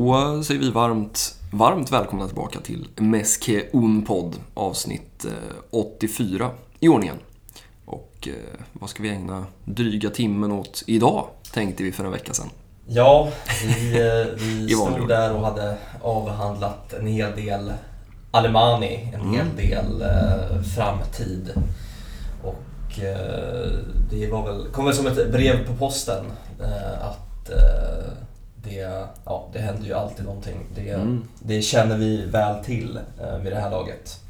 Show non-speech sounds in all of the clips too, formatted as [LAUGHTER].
Då säger vi varmt, varmt välkomna tillbaka till Meske Unpod avsnitt 84 eh, i ordningen. Och eh, vad ska vi ägna dryga timmen åt idag, tänkte vi för en vecka sedan. Ja, vi, eh, [LAUGHS] vi stod där och hade avhandlat en hel del Alemani, en mm. hel del eh, framtid. Och eh, det var väl, kom väl som ett brev på posten eh, att det, ja, det händer ju alltid någonting. Det, mm. det känner vi väl till eh, vid det här laget.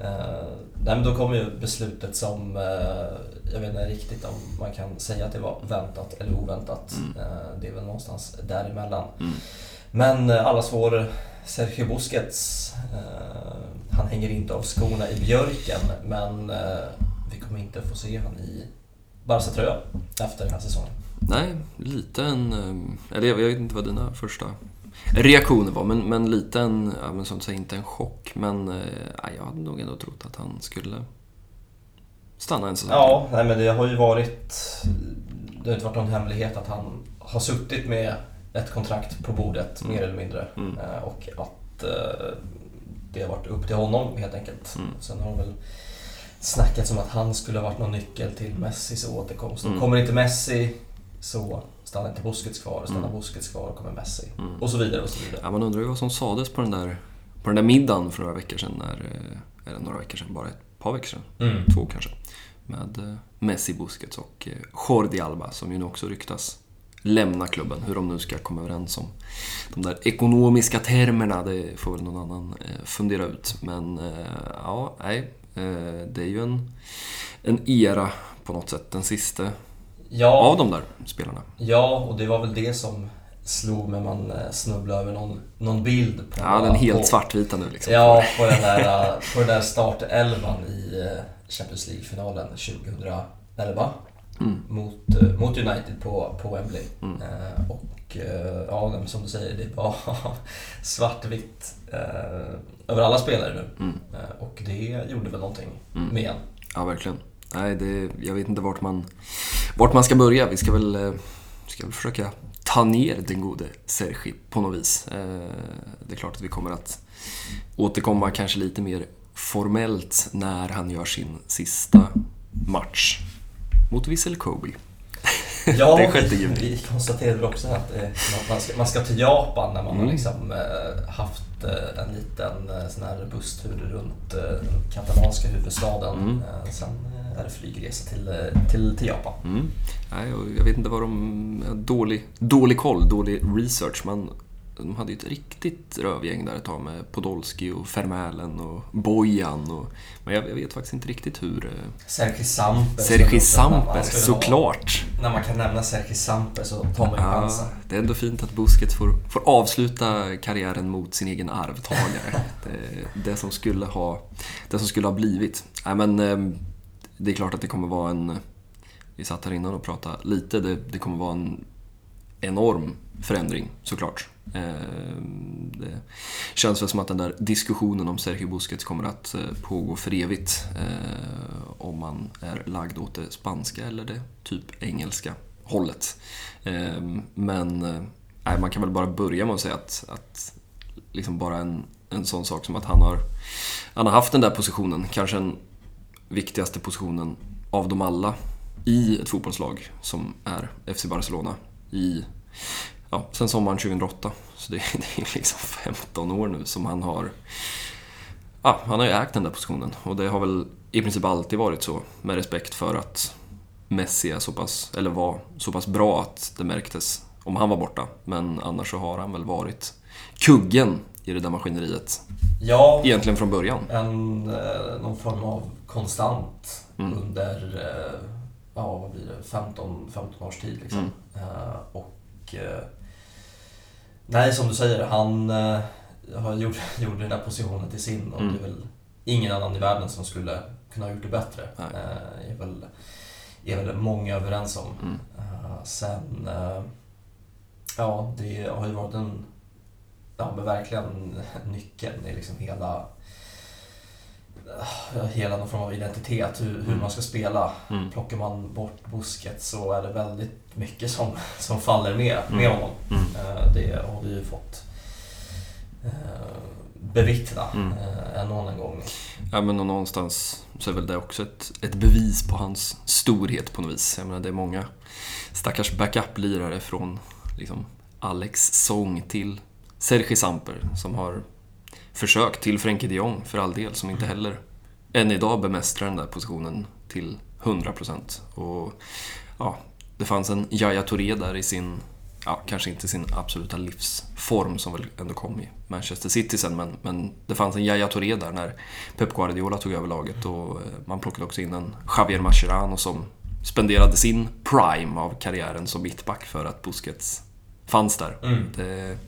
Eh, nej, men då kom ju beslutet som, eh, jag vet inte riktigt om man kan säga att det var väntat eller oväntat. Mm. Eh, det är väl någonstans däremellan. Mm. Men eh, allas vår Sergio Busquets, eh, han hänger inte av skorna i björken men eh, vi kommer inte få se han i Barca-tröja efter den här säsongen. Nej, lite en... Eh, eller jag vet inte vad dina första reaktioner var, men, men lite en, ja, men som du säger, inte en chock. Men eh, ja, jag hade nog ändå trott att han skulle stanna en säsong Ja, nej, men det har ju varit... Det har inte varit någon hemlighet att han har suttit med ett kontrakt på bordet, mm. mer eller mindre. Mm. Eh, och att det har varit upp till honom helt enkelt. Mm. Sen har väl snackats om att han skulle ha varit någon nyckel till Messis återkomst. Mm. Kommer inte Messi så stannar inte Busquets kvar, stannar mm. Busquets kvar kommer Messi. Mm. Och så vidare och så vidare. Ja, man undrar ju vad som sades på den där, på den där middagen för några veckor sedan. När, eh, eller några veckor sedan, bara ett par veckor sedan. Mm. Två kanske. Med eh, Messi, Busquets och eh, Jordi Alba som ju nu också ryktas lämna klubben. Hur de nu ska komma överens om de där ekonomiska termerna, det får väl någon annan fundera ut. Men ja, nej. Det är ju en, en era på något sätt. Den sista ja, av de där spelarna. Ja, och det var väl det som slog mig man eh, snubblade över någon, någon bild. På, ja, den helt på, svartvita nu liksom. Ja, på den där, eh, på den där startelvan i eh, Champions League-finalen 2011. Mm. Mot, mot United på, på Wembley. Mm. Eh, och ja, som du säger, det var [LAUGHS] svartvitt eh, över alla spelare nu. Mm. Och det gjorde väl någonting mm. med en. Ja, verkligen. Nej, det, jag vet inte vart man, vart man ska börja. Vi ska väl, eh, ska väl försöka ta ner den gode Sergi på något vis. Eh, det är klart att vi kommer att återkomma kanske lite mer formellt när han gör sin sista match mot Vissel Kobe. [LAUGHS] Ja, vi, vi konstaterade också att eh, man, ska, man ska till Japan när man mm. har liksom, haft en liten sån här busstur runt katalanska huvudstaden. Mm. Sen är det flygresa till, eh, till, till Japan. Mm. Nej, jag vet inte vad de... Dålig, dålig koll, dålig research. Man, de hade ju ett riktigt rövgäng där ett tag med Podolski och Fermälen och Bojan. Och, men jag, jag, vet faktiskt inte riktigt hur... Eh, Sergi Samper. Sergi Samper, såklart. När man kan nämna Sergi Samper så tar man ju ja, chansen. Det är ändå fint att Busquets får, får avsluta karriären mot sin egen arvtagare. [LAUGHS] det, det, som skulle ha, det som skulle ha blivit. Nej, men, ehm, det är klart att det kommer vara en... Vi satt här innan och pratade lite. Det, det kommer vara en enorm förändring såklart. Eh, det känns väl som att den där diskussionen om Sergio Busquets kommer att eh, pågå för evigt. Eh, om man är lagd åt det spanska eller det typ engelska hållet. Men nej, man kan väl bara börja med att säga att, att liksom bara en, en sån sak som att han har, han har haft den där positionen, kanske en viktigaste positionen av dem alla i ett fotbollslag som är FC Barcelona i, ja, sen sommaren 2008. Så det, [LAUGHS] det är liksom 15 år nu som han har Ja, han har ju ägt den där positionen och det har väl i princip alltid varit så med respekt för att Messi är så pass, eller var så pass bra att det märktes om han var borta. Men annars så har han väl varit kuggen i det där maskineriet. Ja, Egentligen från början. En, eh, någon form av konstant mm. under eh, ja, vad blir det, 15, 15 års tid. Liksom. Mm. Uh, och uh, Nej, som du säger, han har gjort, [LAUGHS] gjort den där positionen till sin och mm. det är väl ingen annan i världen som skulle kunna ha gjort det bättre. Uh, är, väl, är väl många överens om. Mm. sen, ja, det har ju varit en, ja men verkligen [LAUGHS] nyckeln i liksom hela hela någon form av identitet, hur, hur mm. man ska spela. Mm. Plockar man bort busket så är det väldigt mycket som, som faller med, med mm. honom. Mm. Eh, det har vi ju fått bevittna mm. en och annan gång. Ja, men någonstans så är väl det också ett, ett bevis på hans storhet på något vis. Jag menar, det är många stackars backup-lirare från liksom, Alex Song till Sergi Samper som har försökt till Frenkie de Jong för all del, som inte heller än idag bemästrar den där positionen till 100%. Och ja, det fanns en Yahya Touré där i sin, ja, kanske inte sin absoluta livsform som väl ändå kom i Manchester City sen, men, men det fanns en Yahya Touré där när Pep Guardiola tog över laget och eh, man plockade också in en Javier Mascherano som spenderade sin prime av karriären som mittback för att Busquets fanns där. Mm. Det,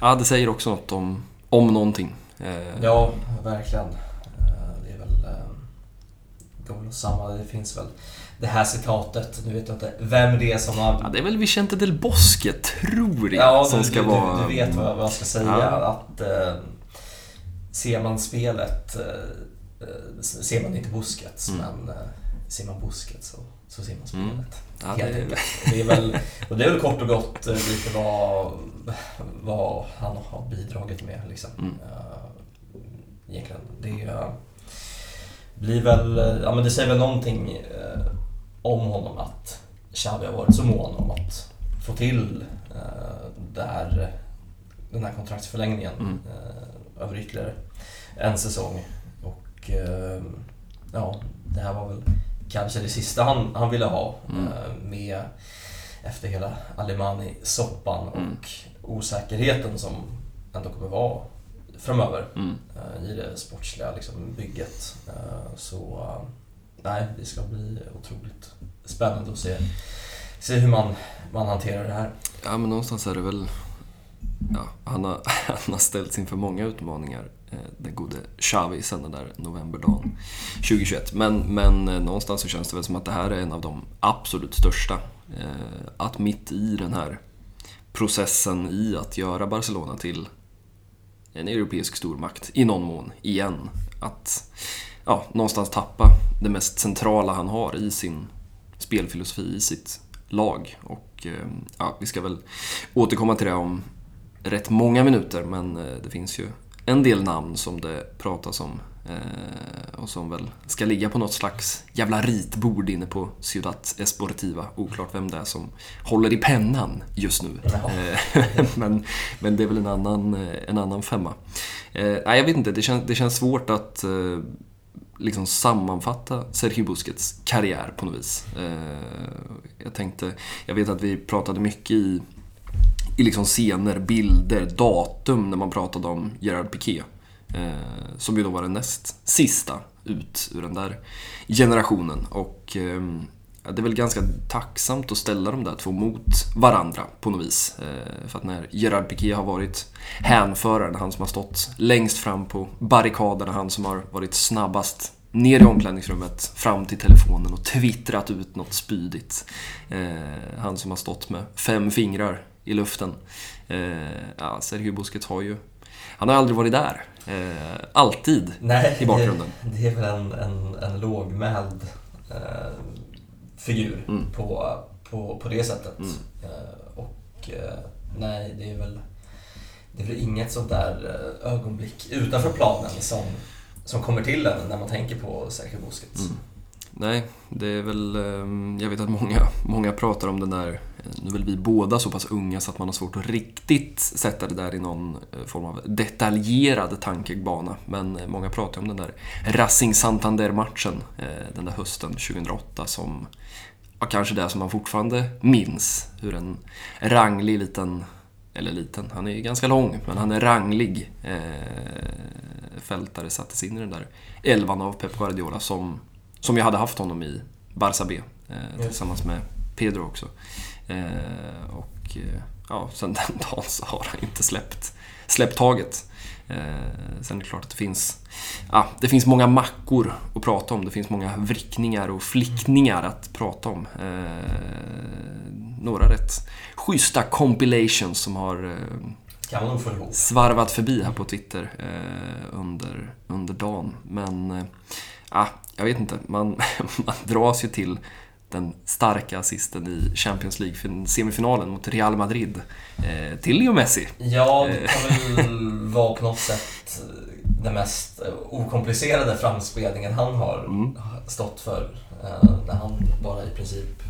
ja, det säger också något om, om någonting. Eh, ja, verkligen. Eh, det är väl... Det går väl samma, det finns väl det här citatet. Nu vet jag inte vem det är som har... Ja, det är väl Vicente del Bosque, tror jag, ja, som du, ska du, vara... Du vet vad jag ska säga. Ja. Att eh, ser man spelet, eh, ser man inte Busquets, mm. men eh, ser man Busquets så, så ser man mm. spelet. Mm. Ja, helt det... enkelt. Det är, väl, och det är väl kort och gott eh, lite vad, vad han har bidragit med. Liksom. Mm. Egentligen. Det uh, blir väl, ja men det säger väl någonting uh, om honom att Xavi har varit så mån om att få till där, den här kontraktsförlängningen mm. över ytterligare en säsong. Och ja, det här var väl kanske det sista han, han ville ha mm. Eh, med efter hela Alemani-soppan mm. och osäkerheten som ändå kommer vara framöver mm. Eh, i det sportsliga liksom, bygget. Eh, så nej, det ska bli otroligt spännande att se, se hur man, man hanterar det här. Ja, men någonstans är det väl... Ja, han, har, [LAUGHS] han har ställts inför många utmaningar Eh, den gode Xavi sen den där novemberdagen 2021. Men, men eh, någonstans så känns det väl som att det här är en av de absolut största. Eh, att mitt i den här processen i att göra Barcelona till en europeisk stormakt i någon mån igen. Att ja, någonstans tappa det mest centrala han har i sin spelfilosofi, i sitt lag. Och eh, ja, vi ska väl återkomma till det om rätt många minuter men eh, det finns ju en del namn som det pratas om och som väl ska ligga på något slags jävla ritbord inne på Ciudad Esportiva. Oklart vem det är som håller i pennan just nu. Eh, [LAUGHS] men, men det är väl en annan, eh, en annan femma. nej, jag vet inte, det känns, det känns svårt att liksom sammanfatta Sergio Busquets karriär på något vis. jag tänkte, jag vet att vi pratade mycket i i liksom scener, bilder, datum när man pratade om Gerard Piqué. Eh, som ju då var den näst sista ut ur den där generationen. Och eh, det är väl ganska tacksamt att ställa de där två mot varandra på något vis. Eh, för att när Gerard Piqué har varit hänföraren, han som har stått längst fram på barrikaderna, han som har varit snabbast ner i omklädningsrummet, fram till telefonen och twittrat ut något spydigt. Eh, han som har stått med fem fingrar i luften. Eh, ja, Sergio Busquets har ju... Han har aldrig varit där. Eh, alltid Nej, i bakgrunden. Det, det är väl en, en, en lågmäld eh, figur mm. på, på, på det sättet. Mm. Eh, och eh, nej, det är väl... Det är väl inget sånt där eh, ögonblick utanför planen som, som kommer till en när man tänker på Sergio Busquets. Mm. Nej, det är väl... Ehm, jag vet att många, många pratar om den där... Eh, nu är väl vi båda så pass unga så att man har svårt att riktigt sätta det där i någon eh, form av detaljerad tankebana. Men eh, många pratar om den där Racing Santander-matchen den där hösten 2008 som... Ja, kanske det som man fortfarande minns. Hur en ranglig liten... Eller liten, han är ju ganska lång, men han är ranglig eh, fältare sattes in i den där elvan av Pep Guardiola som som jag hade haft honom i Barça B eh, tillsammans med Pedro också. Eh, och eh, ja, sen [LAUGHS] den dagen så har han inte släppt, släppt taget. Eh, sen är det klart att det finns, ja, det finns många mackor att prata om. Det finns många vrickningar och flickningar att prata om. Eh, några rätt schyssta compilations som har eh, svarvat förbi här på Twitter eh, under, under dagen. Men ja, jag vet inte, man, [LAUGHS] man dras ju till den starka assisten i Champions League-semifinalen mot Real Madrid eh, till Leo Messi. Ja, det eh. kan väl vara på något sätt den mest okomplicerade framspelningen han har mm. stått för. När han bara i princip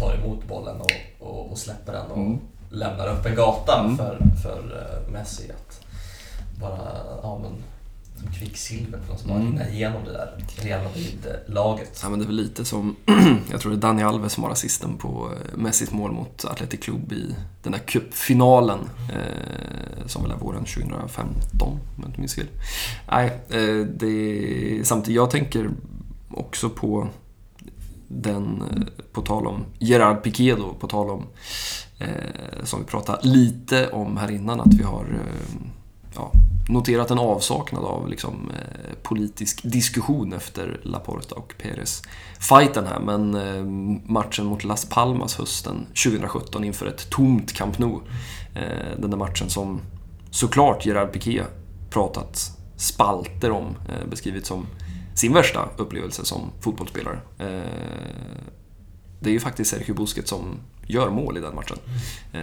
tar emot bollen och, och, och släpper den och mm. lämnar upp en gata mm. för, för Messi att bara ja, men, kvicksilver på något som bara rinner igenom det där Real Madrid-laget. Ja, men det är väl lite som, [CLEARS THROAT] jag tror det är Dani Alves som har assisten på eh, Messis mål mot Athletic Club i den där cupfinalen eh, som väl är våren 2015, om jag inte minns fel. Nej, eh, det samtidigt, jag tänker också på den, eh, på tal om Gerard Piqué då, på tal om, eh, som vi pratade lite om här innan, att vi har eh, ja, noterat en avsaknad av liksom, eh, politisk diskussion efter Laporta och Perez fighten här. Men eh, matchen mot Las Palmas hösten 2017 inför ett tomt Camp Nou. Eh, den där matchen som såklart Gerard Piqué pratat spalter om, eh, beskrivit som sin värsta upplevelse som fotbollsspelare. Eh, det är ju faktiskt Sergio Busquets som gör mål i den matchen. Eh,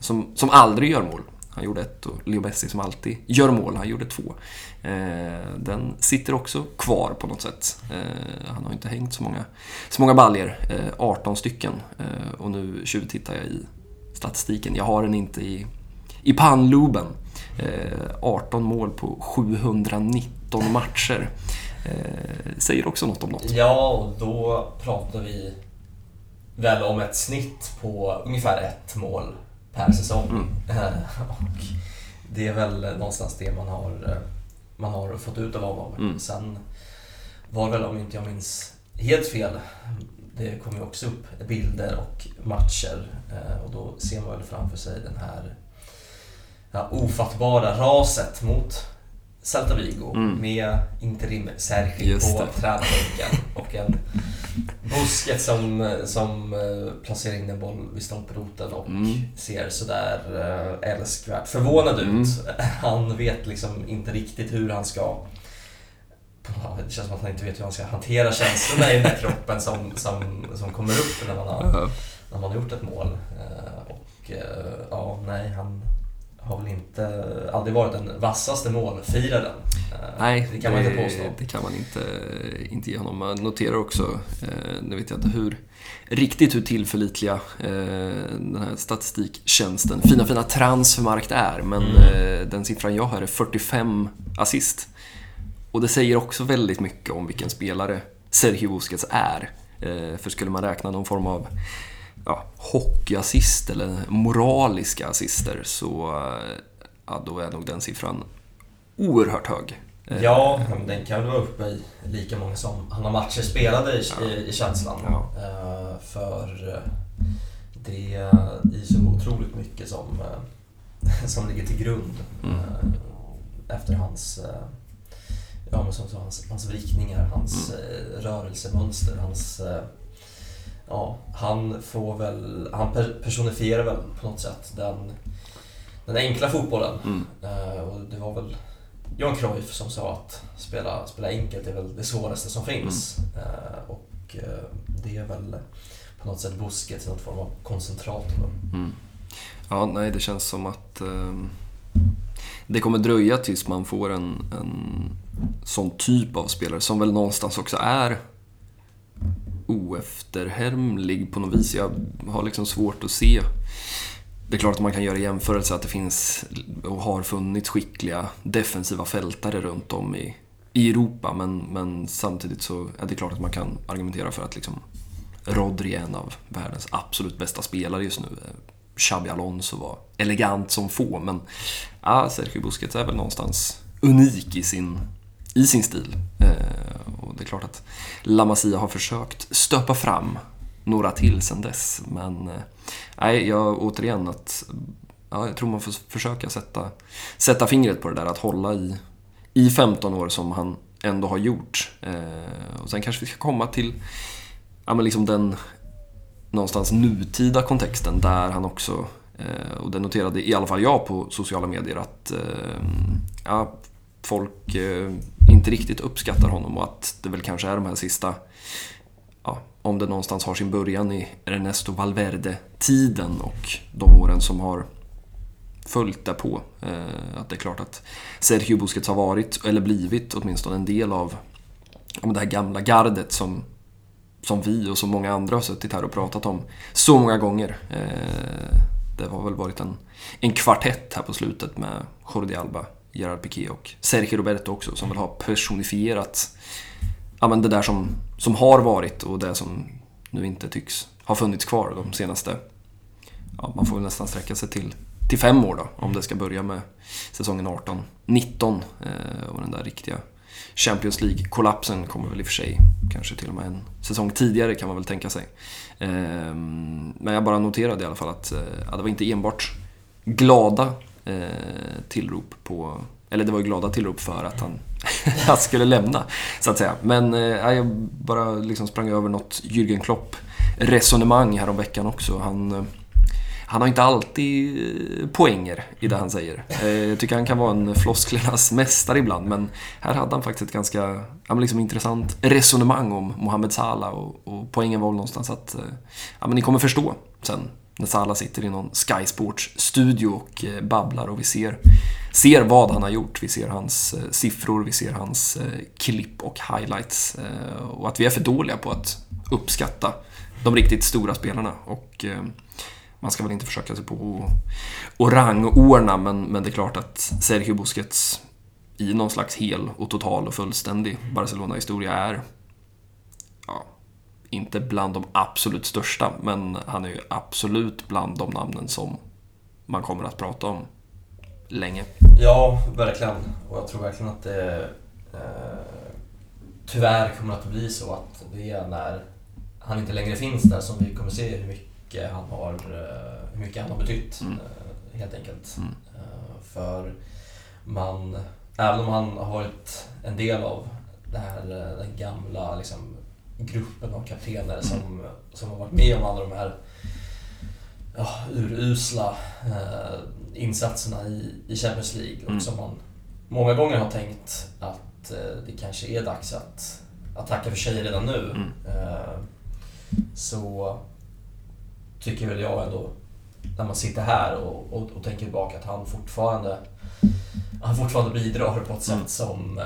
som, som aldrig gör mål. Han gjorde ett och Leo Messi som alltid gör mål, han gjorde två. Eh, den sitter också kvar på något sätt. Eh, han har inte hängt så många, så många baljer, eh, 18 stycken. Och nu tjuvtittar jag i statistiken. Jag har den inte i, i pannloben. 18 mål på 719 matcher. Säger också något om något. Ja, och då pratar vi väl om ett snitt på ungefär ett mål per säsong. Mm. och det är väl någonstans det man har, man har fått ut av honom. Mm. Sen var väl, om inte jag minns helt fel, det kom ju också upp bilder och matcher eh, och då ser man väl framför sig den här ja, ofattbara raset mot Celta Vigo mm. med interim Sergi på tränarbänken och en Busket som, som eh, placerar in en boll vid stolproten och mm. ser sådär äh, älskvärt förvånad ut. Mm. [LAUGHS] Han vet liksom inte riktigt hur han ska det känns som att han inte vet hur han ska hantera känslorna i den där kroppen som, som, som kommer upp när man har, när man har gjort ett mål. Eh, och ja, nej, han, har väl inte aldrig varit den vassaste målfiraren. Eh, Nej, det kan man inte påstå. Det kan man inte, inte ge honom. Man noterar också, eh, nu vet jag inte hur, riktigt hur tillförlitliga eh, den här statistiktjänsten, fina fina transfermarkt är, men mm. den siffran jag har är 45 assist. Och det säger också väldigt mycket om vilken spelare Sergio Busquets är. För skulle man räkna någon form av ja, hockeyassist eller moraliska assister så ja, då är nog den siffran oerhört hög. Ja, den kan vara uppe i lika många som han har matcher spelade i, ja. i, i känslan. Ja. Uh, för det är så otroligt mycket som, [LAUGHS] som ligger till grund mm. efter hans, ja, men som, hans, hans vrickningar, hans mm. rörelsemönster, hans ja, han får väl, han personifierar väl på något sätt den, den enkla fotbollen. Mm. Uh, och det var väl Johan Cruyff som sa att spela, spela enkelt är väl det svåraste som finns. Mm. Uh, och uh, det är väl på något sätt Busquets, någon form av koncentrator. Mm. Ja, nej det känns som att ehm, det kommer dröja tills man får en, en sån typ av spelare som väl någonstans också är oefterhärmlig på något vis. Jag har liksom svårt att se. Det är klart att man kan göra jämförelser att det finns och har funnits skickliga defensiva fältare runt om i, i Europa men, men samtidigt så är det klart att man kan argumentera för att liksom Rodri är en av världens absolut bästa spelare just nu. Xabi Alonso var elegant som få men ja, Sergio Busquets är väl någonstans unik i sin, i sin stil. Eh, och det är klart att La Masia har försökt stöpa fram några till sen dess. Men eh, nej, jag återigen att ja, jag tror man får försöka sätta, sätta fingret på det där att hålla i, i 15 år som han ändå har gjort. Eh, och sen kanske vi ska komma till ja, men liksom den någonstans nutida kontexten där han också eh, och det noterade i alla fall jag på sociala medier att eh, ja, folk eh, inte riktigt uppskattar honom och att det väl kanske är de här sista ja, om det någonstans har sin början i Ernesto Valverde-tiden och de åren som har följt därpå. Eh, att det är klart att Sergio Busquets har varit, eller blivit åtminstone, en del av det här gamla gardet som, som vi och så många andra har suttit här och pratat om så många gånger. Eh, det har väl varit en, en kvartett här på slutet med Jordi Alba, Gerard Piqué och Sergio Roberto också som väl har personifierat ja, men det där som, som har varit och det som nu inte tycks ha funnits kvar de senaste... Ja, man får väl nästan sträcka sig till, till fem år då, om det ska börja med säsongen 18-19 eh, och den där riktiga Champions League-kollapsen kommer väl i och för sig kanske till och med en säsong tidigare kan man väl tänka sig. Ehm, men jag bara noterade i alla fall att eh, ja, det var inte enbart glada Eh, tillrop på eller det var ju glada tillrop för att han, [LAUGHS] han skulle lämna, så att säga. Men eh, jag bara liksom sprang över något Jürgen Klopp-resonemang här veckan också. Han, eh, han har inte alltid eh, poänger i det han säger. Jag tycker han kan vara en flosklernas mästare ibland, men här hade han faktiskt ett ganska ja, liksom intressant resonemang om Mohamed Salah och, och poängen var väl någonstans att ja, men ni kommer förstå sen när Salah sitter i någon Sky Sports-studio och eh, babblar och vi ser, ser vad han har gjort. Vi ser hans eh, siffror, vi ser hans eh, klipp och highlights. Och att vi är för dåliga på att uppskatta de riktigt stora spelarna. Och man ska väl inte försöka sig på att rangordna, men, men det är klart att Sergio Busquets i någon slags hel och total och fullständig Barcelona-historia är inte bland de absolut största, men han är ju absolut bland de namnen som man kommer att prata om länge. Ja, verkligen. Och jag tror verkligen att det eh, tyvärr kommer att bli så att det är när han inte längre finns där som vi kommer se hur mycket han har, eh, hur mycket han har betytt. Mm. Eh, helt enkelt. Mm. Eh, för man, även om han har varit en del av det här, den gamla liksom, gruppen av kaptener som, som har varit med om alla de här ja, urusla eh, insatserna i, i Champions League och mm. som man många gånger har tänkt att eh, det kanske är dags att, att tacka för sig redan nu. Mm. Eh, så tycker väl jag ändå, när man sitter här och, och, och tänker tillbaka, att han fortfarande, han fortfarande bidrar på ett sätt mm. som,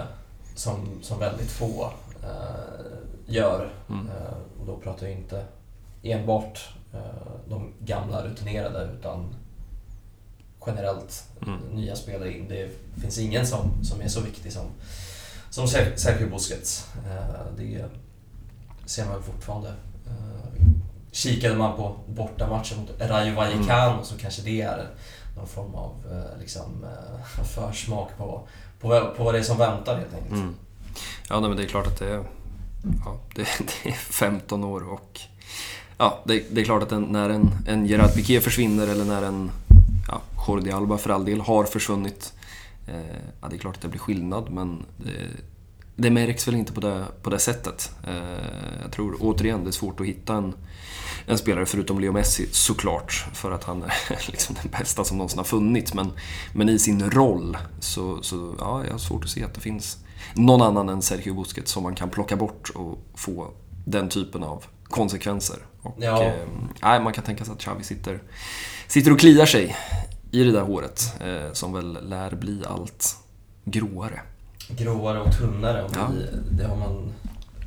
som, som väldigt få eh, gör. Mm. Eh, och då pratar jag inte enbart eh, de gamla rutinerade utan generellt mm. nya spelare in. Det finns ingen som, som är så viktig som, som Sergio Busquets. Eh, det ser man fortfarande. Kikade man på bortamatchen mot Rayo Vallecano mm. så kanske det är någon form av liksom, försmak på, på, på vad det är som väntar helt enkelt. Mm. Ja, nej, men det är klart att det är ja, det, [LAUGHS] det, är 15 år och ja, det, det är klart att en, när en, en Gerard Piqué försvinner eller när en ja, Jordi Alba för all del har försvunnit. Eh, ja, det är klart att det blir skillnad men det, det märks väl inte på det, på det sättet. Eh, jag tror återigen det är svårt att hitta en, en spelare förutom Leo Messi såklart för att han är [LAUGHS] liksom den bästa som någonsin har funnits. Men, men i sin roll så, så ja, jag har svårt att se att det finns någon annan än Sergio Busquets som man kan plocka bort och få den typen av konsekvenser. Och, ja. eh, man kan tänka sig att Xavi sitter, sitter och kliar sig i det där håret eh, som väl lär bli allt gråare. Gråare och tunnare. Och ja. det har man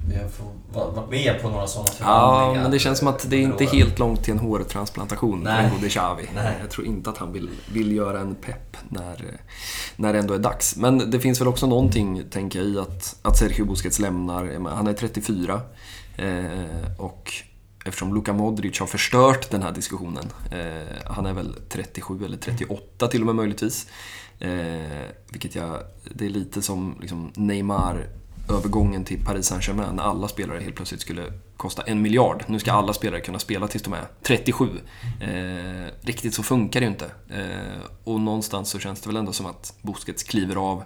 vi har varit med på några sådana förhandlingar. Ja, men det känns som att det är inte helt långt till en hårtransplantation för den gode Xavi. Nej. Jag tror inte att han vill, vill göra en pepp när, när det ändå är dags. Men det finns väl också någonting, tänker jag, i att, att Sergio Busquets lämnar. Han är 34 eh, och eftersom Luka Modric har förstört den här diskussionen. Eh, han är väl 37 eller 38 till och med möjligtvis. Eh, vilket jag, det är lite som liksom Neymar övergången till Paris Saint-Germain när alla spelare helt plötsligt skulle kosta en miljard. Nu ska alla spelare kunna spela tills de är 37. Eh, riktigt så funkar det ju inte. Eh, och någonstans så känns det väl ändå som att Busquets kliver av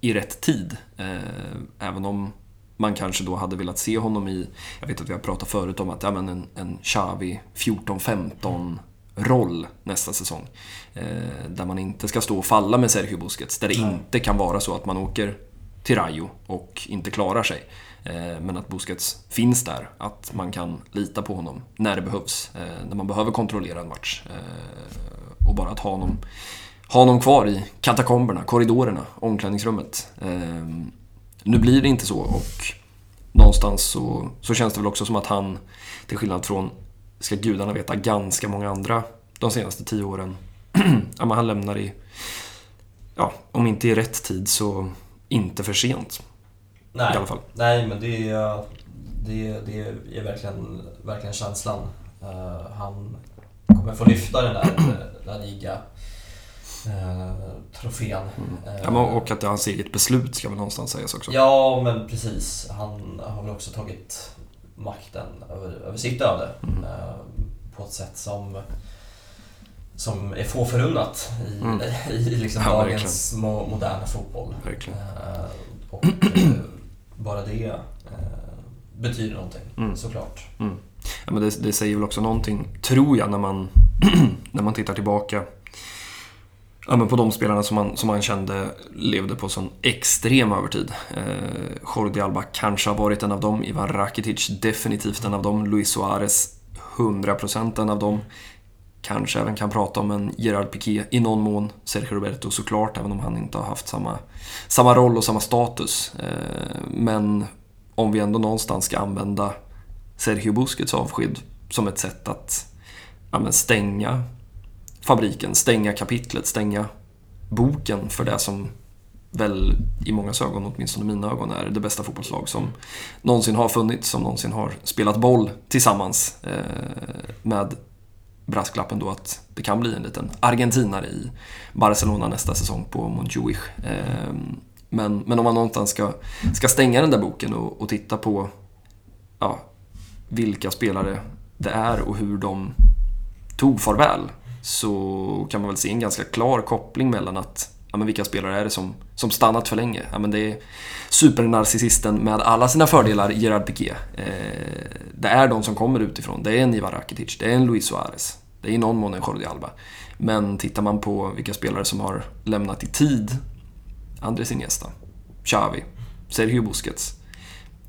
i rätt tid. Eh, även om man kanske då hade velat se honom i, jag vet att vi har pratat förut om att ja, men en, en Xavi 14-15 roll nästa säsong. Eh, där man inte ska stå och falla med Sergio Busquets. Där det inte kan vara så att man åker till Rayo och inte klarar sig. Eh, men att Busquets finns där, att man kan lita på honom när det behövs. Eh, när man behöver kontrollera en match. Eh, och bara att ha honom, ha honom kvar i katakomberna, korridorerna, omklädningsrummet. Nu blir det inte så och någonstans så, så känns det väl också som att han, till skillnad från, ska gudarna veta, ganska många andra de senaste tio åren, [CLEARS THROAT] ja, han lämnar i, ja, om inte i rätt tid så inte för sent. Nej, I alla fall. nej men det är, det, det är verkligen, verkligen känslan. Uh, han kommer få lyfta den där La Liga eh, trofén. Mm. Ja, och att det är hans eget beslut ska väl någonstans sägas också. Ja, men precis. Han har väl också tagit makten över, över sitt öde mm. eh, på ett sätt som som är få förunnat i, mm. i liksom ja, dagens mo moderna fotboll. Eh, och eh, bara det eh, betyder någonting, mm. såklart. Mm. Ja, men det, det, säger väl också någonting, tror jag, när man, [CLEARS THROAT] när man tittar tillbaka ja, men på de spelarna som man, som man kände levde på sån extrem övertid. Eh, Jordi Alba kanske har varit en av dem, Ivan Rakitic definitivt en av dem, Luis Suarez 100% en av dem. Kanske även kan prata om en Gerard Piqué i någon mån. Sergio Roberto såklart, även om han inte har haft samma, samma roll och samma status. Eh, men om vi ändå någonstans ska använda Sergio Busquets avsked som ett sätt att ja, stänga fabriken, stänga kapitlet, stänga boken för det som väl i många ögon, åtminstone mina ögon, är det bästa fotbollslag som någonsin har funnits, som någonsin har spelat boll tillsammans. Eh, med brasklappen då att det kan bli en liten argentinare i Barcelona nästa säsong på Montjuich. Ehm, men, men om man någonstans ska, ska stänga den där boken och, och titta på ja, vilka spelare det är och hur de tog farväl så kan man väl se en ganska klar koppling mellan att ja, men vilka spelare är det som, som stannat för länge? Ja, men det är supernarcissisten med alla sina fördelar, Gerard Piqué. Eh, det är de som kommer utifrån. Det är en Ivar Rakitic, det är en Luis Suarez, det är i någon mån en Jordi Alba. Men tittar man på vilka spelare som har lämnat i tid, Andres Iniesta, Xavi, Sergio Busquets,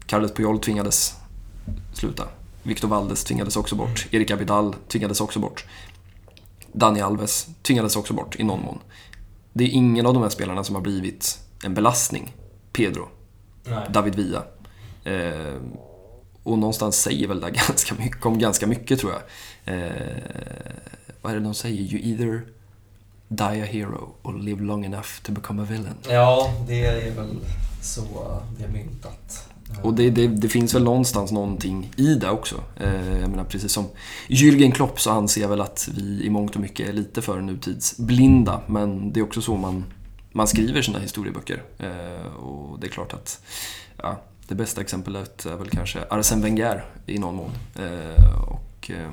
Carles Puyol tvingades sluta. Victor Valdes tvingades också bort. Erik Abidal tvingades också bort. Dani Alves tvingades också bort i någon mån. Det är ingen av de här spelarna som har blivit en belastning. Pedro, Nej. David Villa. Eh, och någonstans säger väl det [LAUGHS] ganska mycket om ganska mycket tror jag. Eh, vad är det de säger? You either die a hero or live long enough to become a villain. Ja, det är väl så det är myntat. Och det, det, det, finns väl någonstans någonting i det också. Eh, jag menar, precis som Jürgen Klopp så anser jag väl att vi i mångt och mycket är lite för nutidsblinda. Men det är också så man, man skriver sina historieböcker. Eh, och det är klart att ja, det bästa exemplet är väl kanske Arsène Wenger i någon mån. Eh, och, eh,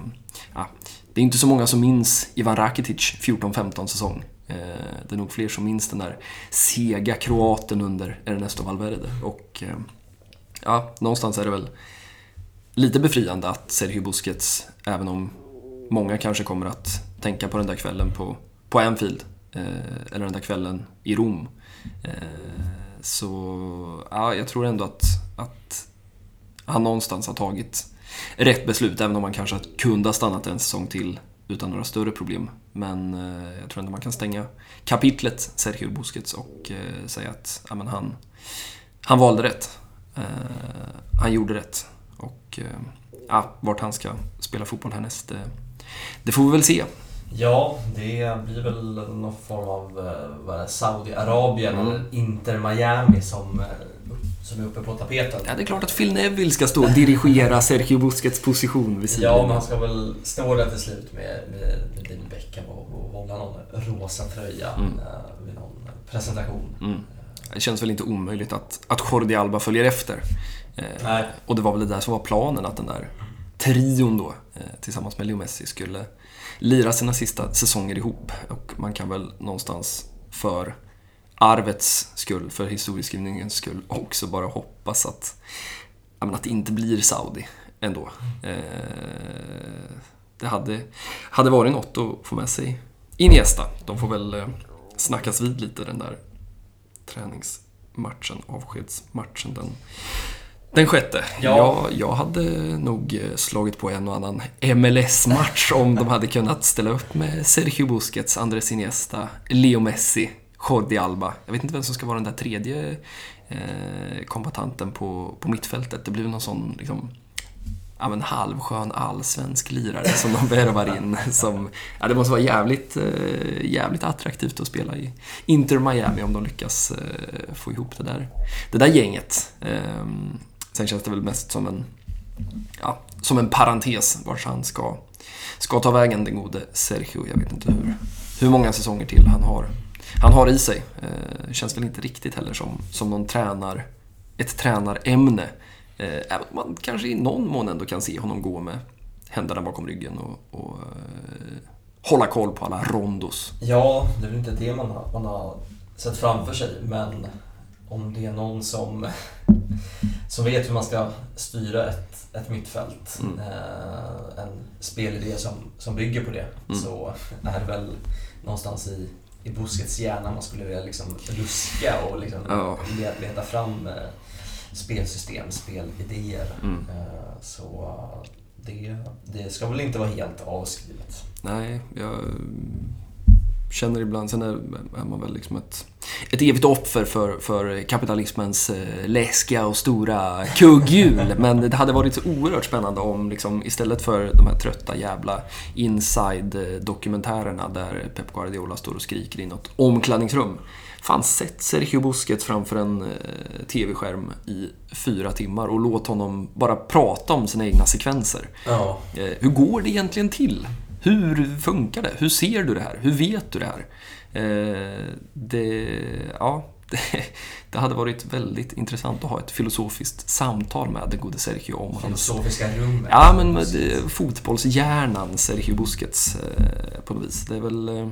ja, det är inte så många som minns Ivan Rakitic 14-15 säsong. Eh, det är nog fler som minns den där sega kroaten under Ernesto Valverde. Och, eh, ja, någonstans är det väl lite befriande att Sergio Busquets, även om många kanske kommer att tänka på den där kvällen på, på Anfield, eh, eller den där kvällen i Rom. Eh, så ja, jag tror ändå att, att han någonstans har tagit rätt beslut, även om han kanske kunde ha stannat en säsong till utan några större problem. Men eh, jag tror ändå man kan stänga kapitlet Sergio Busquets och eh, säga att ja, men han, han valde rätt. Eh, han gjorde rätt. Och eh, ja, vart han ska spela fotboll härnäst, det, det får vi väl se. Ja, det blir väl någon form av eh, Saudiarabien mm. eller Inter Miami som, som är uppe på tapeten. Ja, det är klart att Phil Neville ska stå och dirigera Sergio Busquets position vid sidan. Ja, men han ska väl stå där till slut med, med, med David Beckham och, och hålla någon rosa tröja mm. vid någon presentation. Mm. Det känns väl inte omöjligt att, att Jordi Alba följer efter. Eh, och det var väl det där som var planen, att den där trion då, eh, tillsammans med Leo Messi, skulle lira sina sista säsonger ihop. Och man kan väl någonstans för arvets skull, för historieskrivningens skull, också bara hoppas att, att det inte blir Saudi ändå. Eh, det hade, hade varit något att få med sig Iniesta. De får väl eh, snackas vid lite den där träningsmatchen, avskedsmatchen den Den sjätte. Ja. Jag, jag hade nog slagit på en och annan MLS-match om de hade kunnat ställa upp med Sergio Busquets, Andres Iniesta, Leo Messi, Jordi Alba. Jag vet inte vem som ska vara den där tredje eh, kombatanten på, på mittfältet. Det blir någon sån liksom, ja, men halvskön allsvensk lirare som de värvar in. [LAUGHS] Som, ja, det måste vara jävligt, eh, jävligt attraktivt att spela i Inter Miami om de lyckas eh, få ihop det där, det där gänget. Ehm, sen känns det väl mest som en, ja, som en parentes vart han ska, ska ta vägen, den gode Sergio. Jag vet inte hur, hur många säsonger till han har, han har i sig. Eh, känns väl inte riktigt heller som, som någon tränar, ett tränarämne. Eh, även om man kanske i någon mån ändå kan se honom gå med händerna bakom ryggen och, och eh, hålla koll på alla rondos. Ja, det är väl inte det man har, man har sett framför sig, men om det är någon som, [LAUGHS] som vet hur man ska styra ett, ett mittfält, mm. eh, en spelidé som, som bygger på det, mm. så är det väl någonstans i, i Busquets hjärna man skulle vilja liksom luska och liksom ja. leta fram eh, spelsystem, spelidéer. Mm. Eh, så det, det ska väl inte vara helt avskrivet. Nej, jag känner ibland, sen är, man väl liksom ett, ett evigt offer för, för kapitalismens eh, läskiga och stora kugghjul. [LAUGHS] Men det hade varit så oerhört spännande om liksom, istället för de här trötta jävla inside-dokumentärerna där Pep Guardiola står och skriker i något omklädningsrum Fan, sätt Sergio Busquets framför en eh, TV-skärm i fyra timmar och låt honom bara prata om sina egna sekvenser. Ja. Eh, hur går det egentligen till? Hur funkar det? Hur ser du det här? Hur vet du det här? Eh, det, ja, [LAUGHS] det, det, hade varit väldigt intressant att ha ett filosofiskt samtal med den gode Sergio om Filosofiska hans... rummet. Ja, men med fotbollshjärnan Sergio Busquets på något vis. Det är väl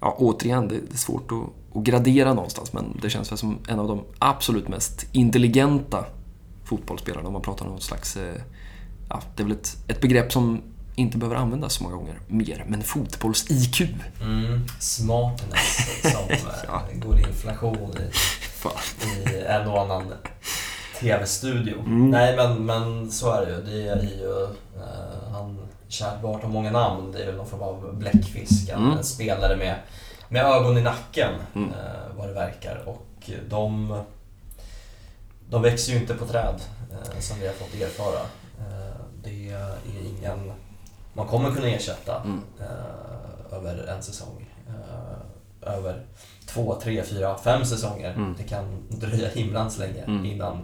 ja, återigen, det är svårt att, att, gradera någonstans, men det känns väl som en av de absolut mest intelligenta fotbollsspelarna om man pratar om någon slags... Eh, ja, det är väl ett, ett begrepp som inte behöver användas så många gånger mer, men fotbolls-IQ. Mm, smartness som [LAUGHS] ja. Eh, går i inflation i, i en och annan TV-studio. Mm. Nej, men, men så är det ju. Det är ju uh, han kärt barn har många namn. Det är väl någon form av bläckfisk. Mm. En spelare med, med ögon i nacken, mm. eh, vad det verkar. Och de, de växer ju inte på träd, eh, som vi har fått erfara. Eh, det är ingen man kommer kunna ersätta mm. eh, över en säsong. Eh, över två, tre, fyra, fem säsonger. Mm. Det kan dröja himlans länge mm. innan,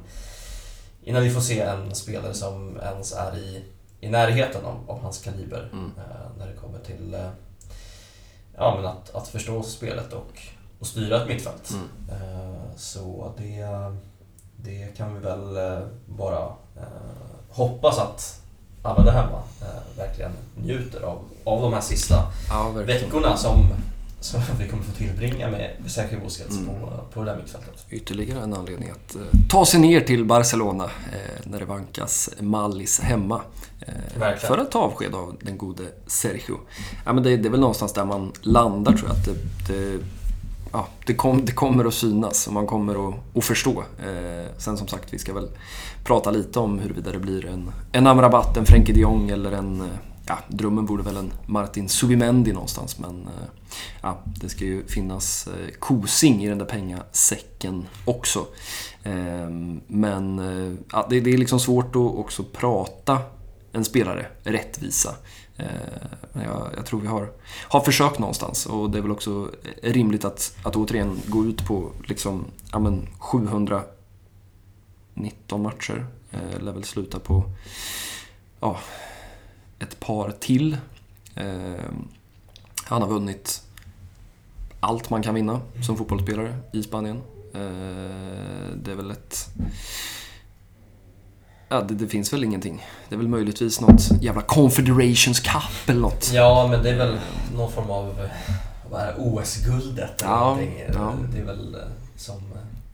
innan vi får se en spelare som ens är i i närheten av, av hans kaliber mm. eh, när det kommer till eh, ja, men att, att förstå spelet och, och styra ett mittfält. Mm. Eh, så det, det kan vi väl eh, bara hoppas att alla där hemma eh, verkligen njuter av, av de här sista ja, veckorna som som vi kommer få tillbringa med Sergio Busquets mm. på, på det där mittfältet. Ytterligare en anledning att eh, ta sig ner till Barcelona eh, när det vankas Mallis hemma. Eh, för att ta avsked av den gode Sergio. Ja, men det, det är väl någonstans där man landar tror jag. Att det, det, ja, det, kom, det kommer att synas och man kommer att, att förstå. Eh, sen som sagt, vi ska väl prata lite om huruvida det blir en, en Amrabat, en Frenkie de Jong eller en eh, ja, drömmen vore väl en Martin Subimendi någonstans men eh, ja, det ska ju finnas eh, kosing i den där pengasäcken också. Eh, men eh, ja, det, är liksom svårt att också prata en spelare rättvisa. Eh, jag, jag, tror vi har, har försökt någonstans och det är väl också rimligt att, att återigen gå ut på liksom, ja, men 719 matcher. Eh, Lär väl sluta på ja, ett par till. Eh, han har vunnit allt man kan vinna som fotbollsspelare i Spanien. Eh, det är väl ett... Ja, det, det, finns väl ingenting. Det är väl möjligtvis något jävla Confederations Cup eller något. Ja, men det är väl någon form av OS-guldet eller ja, någonting. Ja. Det är väl som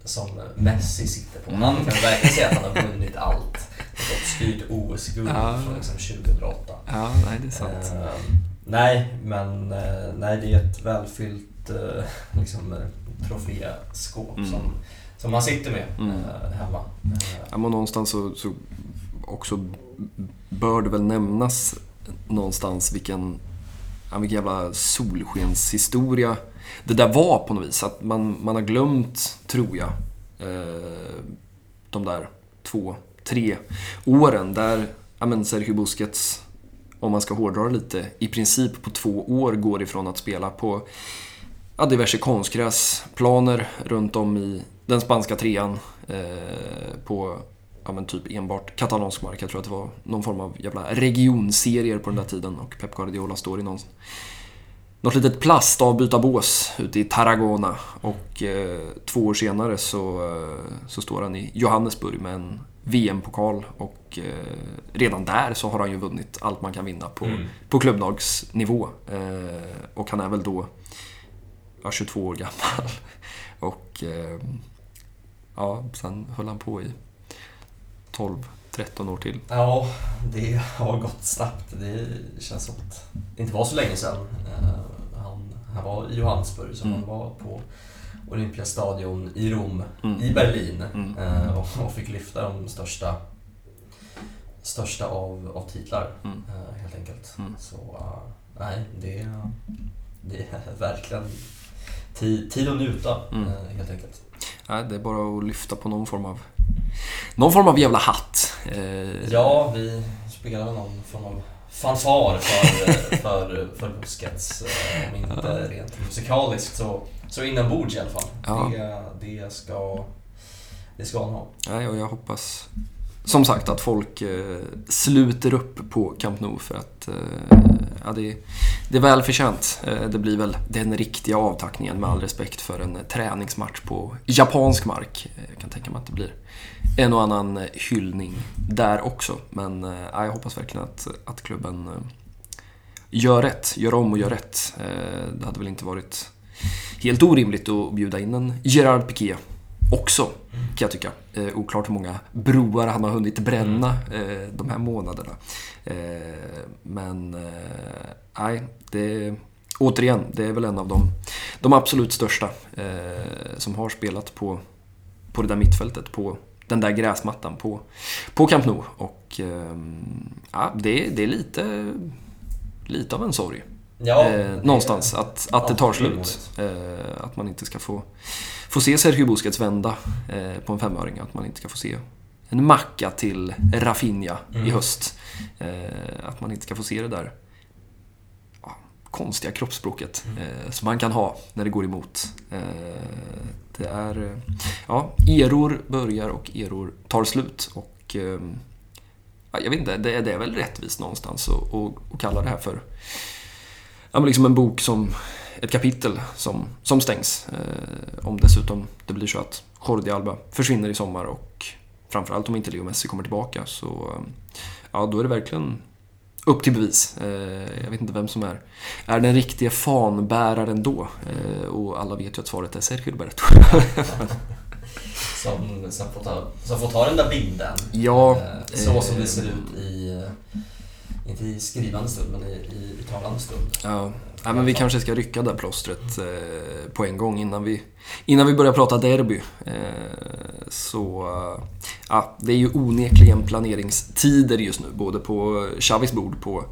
som Messi sitter på. Han kan verkligen säga att han har vunnit allt. Och styrt OS-guld ja. från liksom 2008. Ja, nej det är sant. Uh, nej, men uh, nej, det är ett välfyllt uh, liksom, troféskåp mm. som, som han sitter med mm. hemma. Ja, men någonstans så, så också bör det väl nämnas någonstans vilken, vilken jävla solskenshistoria det där var på något vis. Att man, man har glömt, tror jag, de där två, tre åren där ja, men Sergio Busquets, om man ska hårdra lite, i princip på två år går ifrån att spela på ja, diverse konstgräsplaner runt om i den spanska trean eh, på ja, men typ enbart katalansk mark. Jag tror att det var någon form av jävla regionserier på den där tiden och Pep Guardiola står i någon, något litet plastavbytarbås ute i Tarragona och eh, två år senare så, eh, så står han i Johannesburg med en VM-pokal och eh, redan där så har han ju vunnit allt man kan vinna på, mm. på klubblagsnivå. Eh, och han är väl då ja, 22 år gammal. [LAUGHS] och eh, ja, sen höll han på i 12-13 år till. Ja, det har gått snabbt. Det känns som att det inte var så länge sedan. Eh, han, han var i Johannesburg, så mm. han var på Olympiastadion i Rom, mm. i Berlin mm. Eh, och, och, fick lyfta de största, största av, av titlar mm. Eh, helt enkelt. Mm. Så nej, det, det är verkligen tid, tid att njuta mm. helt enkelt. Nej, det är bara att lyfta på någon form av någon form av jävla hatt. Eh, ja, vi spelar någon form av fanfar för, för, för Busquets. Eh, om inte rent musikaliskt så, så inombords i alla fall. Ja. Det, det, ska, det ska han ha. Nej, och jag hoppas som sagt att folk eh, sluter upp på Camp Nou för att ja, det, det är välförtjänt. Eh, det blir väl den riktiga avtackningen med all respekt för en eh, träningsmatch på japansk mark. Eh, jag kan tänka mig att det blir en och annan hyllning där också. Men ja, jag hoppas verkligen att, att klubben gör rätt, gör om och gör rätt. Det hade väl inte varit helt orimligt att bjuda in en Gerard Piqué också, kan jag tycka. Eh, oklart hur många broar han har hunnit bränna eh, de här månaderna. Eh, men eh, nej, det... Återigen, det är väl en av de, de absolut största eh, som har spelat på, på det där mittfältet, på den där gräsmattan på, på Camp Nou. Och ja, det, det är lite, lite av en sorg. Ja, eh, någonstans, att, att det tar slut. Eh, att man inte ska få få se Sergio Busquets vända eh, på en femöring. Att man inte ska få se en macka till Rafinha mm. i höst. Eh, att man inte ska få se det där ja, konstiga kroppsspråket mm. eh, som man kan ha när det går emot. Eh, det är... Eh, ja, eror börjar och eror tar slut. Och ehm, ja, jag vet inte, det, det är väl rättvist någonstans att kalla det här för ja, men liksom en bok som ett kapitel som, som stängs. Eh, om dessutom det blir så att Jordi Alba försvinner i sommar och framförallt om inte Leo Messi kommer tillbaka så ja, då är det verkligen upp till bevis. Eh, jag vet inte vem som är, är den riktiga fanbäraren då. Eh, och alla vet ju att svaret är Sergio Roberto. [LAUGHS] som, som, får ta, som får ta den där bilden. Ja, eh, så som det ser ut i, inte i skrivande stund, men i, i, i talande stund. Ja. Ja, men vi kanske ska rycka det plåstret eh, på en gång innan vi, innan vi börjar prata derby. Eh, så ja, det är ju onekligen planeringstider just nu, både på Xavis bord på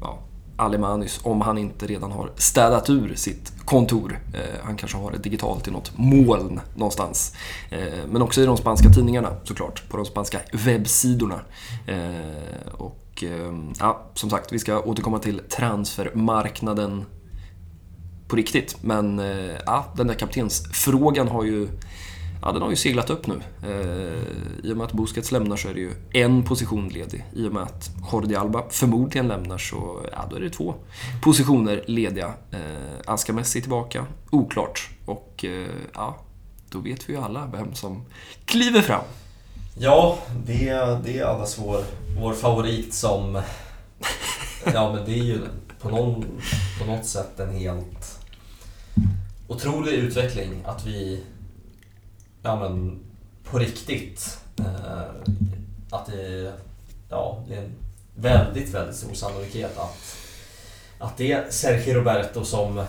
ja, Alemanys, om han inte redan har städat ur sitt kontor. Eh, han kanske har det digitalt i något moln någonstans. Eh, men också i de spanska tidningarna såklart, på de spanska webbsidorna. Eh, och och ehm, ja, som sagt, vi ska återkomma till transfermarknaden på riktigt. Men eh, ja, den där kaptensfrågan har ju, ja, den har ju seglat upp nu. Eh, I och med att Busquets lämnar så är det ju en position ledig. I och med att Jordi Alba förmodligen lämnar så ja, då är det två positioner lediga. Eh, Aska Messi tillbaka, oklart. Och eh, ja, då vet vi ju alla vem som kliver fram. Ja, det, det är allas vår, vår favorit som... Ja, men det är ju på, någon, på något sätt en helt otrolig utveckling att vi... Ja, men på riktigt. Eh, att det, ja, det är en väldigt, väldigt stor sannolikhet att, att det är Sergio Roberto som,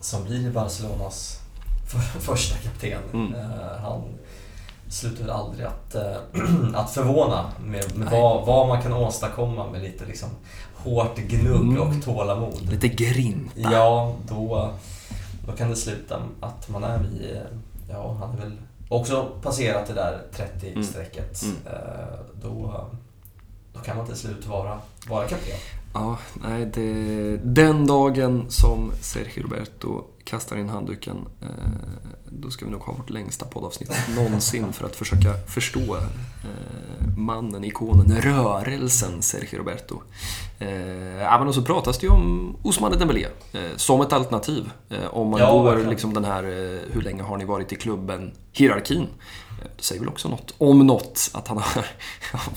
som blir Barcelonas för, första kapten. Mm. han slutar aldrig att, [CLEARS THROAT] att förvåna med, med vad, vad man kan åstadkomma med lite liksom hårt gnugg mm. och tålamod. Lite grinta. Ja, då, då kan det sluta att man är vid, ja han är väl också passerat det där 30-strecket. Mm. Mm. Då, då kan man till slut vara, vara kapten. Ja, nej, det, den dagen som Sergio Roberto kastar in handduken, eh, då ska vi nog ha vårt längsta poddavsnitt [LAUGHS] någonsin för att försöka förstå eh, mannen, ikonen, rörelsen Sergio Roberto. Eh, även så pratas det ju om Ousmane Dembélé eh, som ett alternativ. Eh, om man ja, går liksom den här, eh, hur länge har ni varit i klubben, hierarkin. Eh, det säger väl också något om något, att han har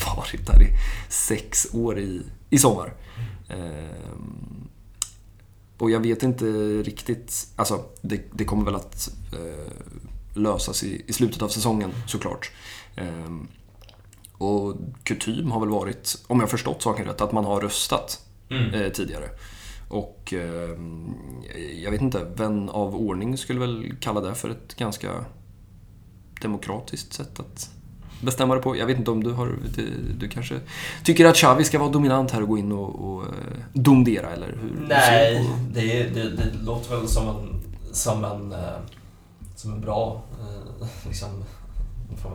[LAUGHS] varit där i sex år i, i sommar. Ehm, och jag vet inte riktigt, alltså det, det kommer väl att eh, lösas i, i, slutet av säsongen såklart. Ehm, och kutym har väl varit, om jag förstått saken rätt, att man har röstat mm. eh, tidigare. Och eh, jag vet inte, vän av ordning skulle väl kalla det för ett ganska demokratiskt sätt att bestämma det på. Jag vet inte om du har... Du, du kanske tycker att Xavi ska vara dominant här och gå in och, och eh, domdera, eller hur? Nej, det, det, det, låter väl som en, som en, eh, som en bra eh, [LAUGHS] liksom,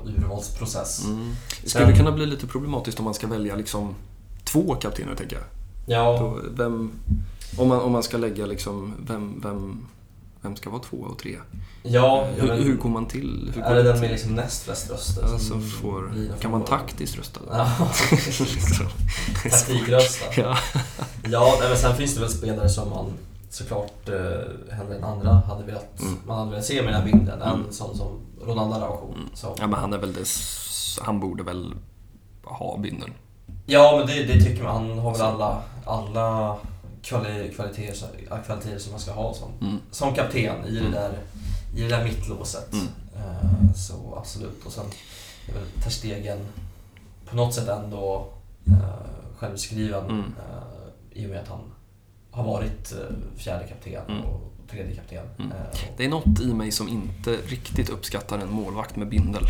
urvalsprocess. Mm. Det skulle Sen, kunna bli lite problematiskt om man ska välja liksom två kaptener, tänker jag. Ja. Då, vem, om, man, om man ska lägga liksom, vem, vem vem ska vara två och tre? Ja, hur, men, hur går man till? Hur är det den med liksom näst flest röster? Alltså får, kan man taktiskt rösta? Ja, [LAUGHS] Taktikrösta. ja, ja men sen finns det väl spelare som man såklart eh, hellre än andra hade velat, mm. man hade velat se med den här bilden. Mm. En sån som Ronaldo Araujo. Mm. Ja, men han är väl dess, han borde väl ha bindeln. Ja, men det, det tycker man. Han har väl alla, alla kvaliteter, kvaliteter som man ska ha som, mm. som kapten i det mm. där, i det där mittlåset. Mm. Uh, så absolut. Och sen är väl Ter Stegen på något sätt ändå uh, självskriven mm. uh, i och med att han har varit fjärde kapten mm. och tredje kapten. Mm. Det är något i mig som inte riktigt uppskattar en målvakt med bindel.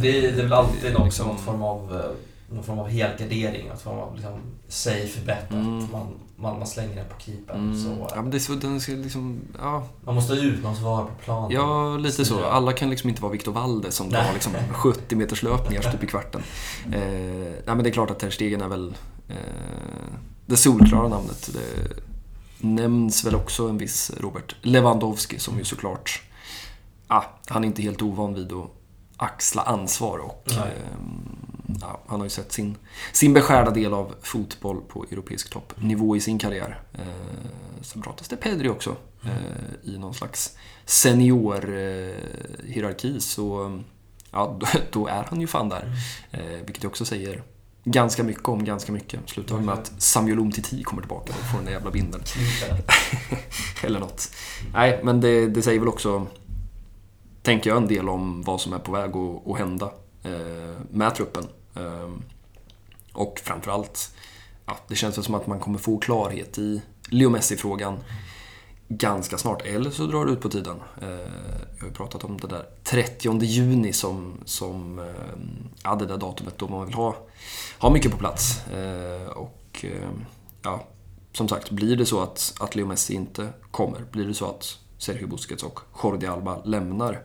Det, det är väl alltid liksom, någon form av någon form av helgardering, någon form av liksom safe bet. Mm. Man, man, man slänger den på keepern. Mm. Så, ja, men det är så, den ska liksom, ja. Man måste ha ut någon som var på planen. Ja, lite så. Alla kan liksom inte vara Victor Valde som drar liksom 70 meters löpningar stup i kvarten. Eh, nej, men det är klart att Ter Stegen är väl eh, det solklara namnet. Det nämns väl också en viss Robert Lewandowski som ju såklart, ah, han är inte helt ovan vid att axla ansvar och eh, ja, han har ju sett sin, sin beskärda del av fotboll på europeisk toppnivå i sin karriär. Eh, sen pratas det Pedri också eh, i någon slags senior-hierarki. Eh, så ja, [LAUGHS] då är han ju fan där. Eh, vilket jag också säger ganska mycket om ganska mycket. Slutar med att Samuel Umtiti kommer tillbaka och får den där jävla bindeln. [LAUGHS] Eller något. Nej, men det, det, säger väl också, tänker jag, en del om vad som är på väg att, att hända eh, med truppen. Ehm, och framförallt, ja, det känns väl som att man kommer få klarhet i Leo Messi-frågan ganska snart, eller så drar det ut på tiden. Eh, jag har ju pratat om det där 30 juni som, som eh, ja, det där datumet då man vill ha, ha mycket på plats. Eh, och ja, som sagt, blir det så att, att Leo Messi inte kommer, blir det så att Sergio Busquets och Jordi Alba lämnar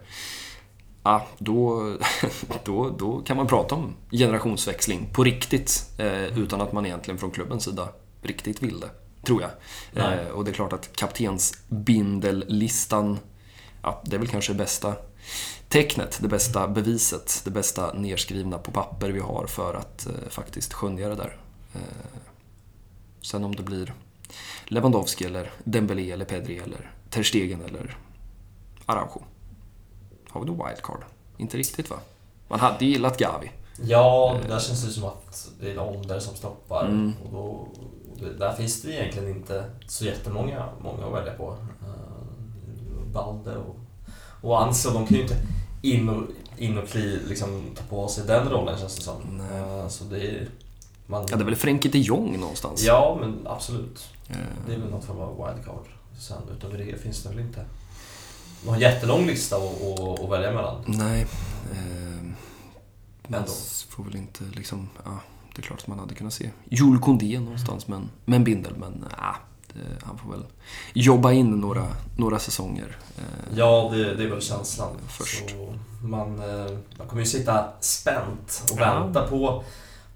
ja, då, [LAUGHS] då, då kan man prata om generationsväxling på riktigt eh, utan att man egentligen från klubbens sida riktigt vill det, tror jag. Eh, och det är klart att kaptensbindellistan, ja, det är väl kanske det bästa tecknet, det bästa beviset, det bästa nerskrivna på papper vi har för att eh, faktiskt skönja det där. Eh, sen om det blir Lewandowski eller Dembélé eller Pedri eller Ter Stegen eller Araujo. Har vi då wildcard? Inte riktigt va? Man hade gillat Gavi. Ja, där känns det som att det är ålder som stoppar. Mm. Och, då, där finns det egentligen inte så jättemånga många att välja på. Uh, Balde och, och Anse, de kan ju inte in och, in och kli, liksom, ta på sig den rollen känns det som. Uh, så det är, man... Ja, det är väl Frenkie de Jong någonstans? Ja, men absolut. Uh. Det är väl någon form av wildcard. Sen utöver det finns det väl inte. någon jättelång lista att, välja mellan. Nej. Eh, man får väl inte liksom... Ja, det är klart att man hade kunnat se Joel Kondé någonstans med en, med en bindel, men ja, det, han får väl jobba in några, några säsonger. Eh, ja, det, det är väl känslan. Först. Så man, eh, man kommer ju sitta spänt och vänta ja. på,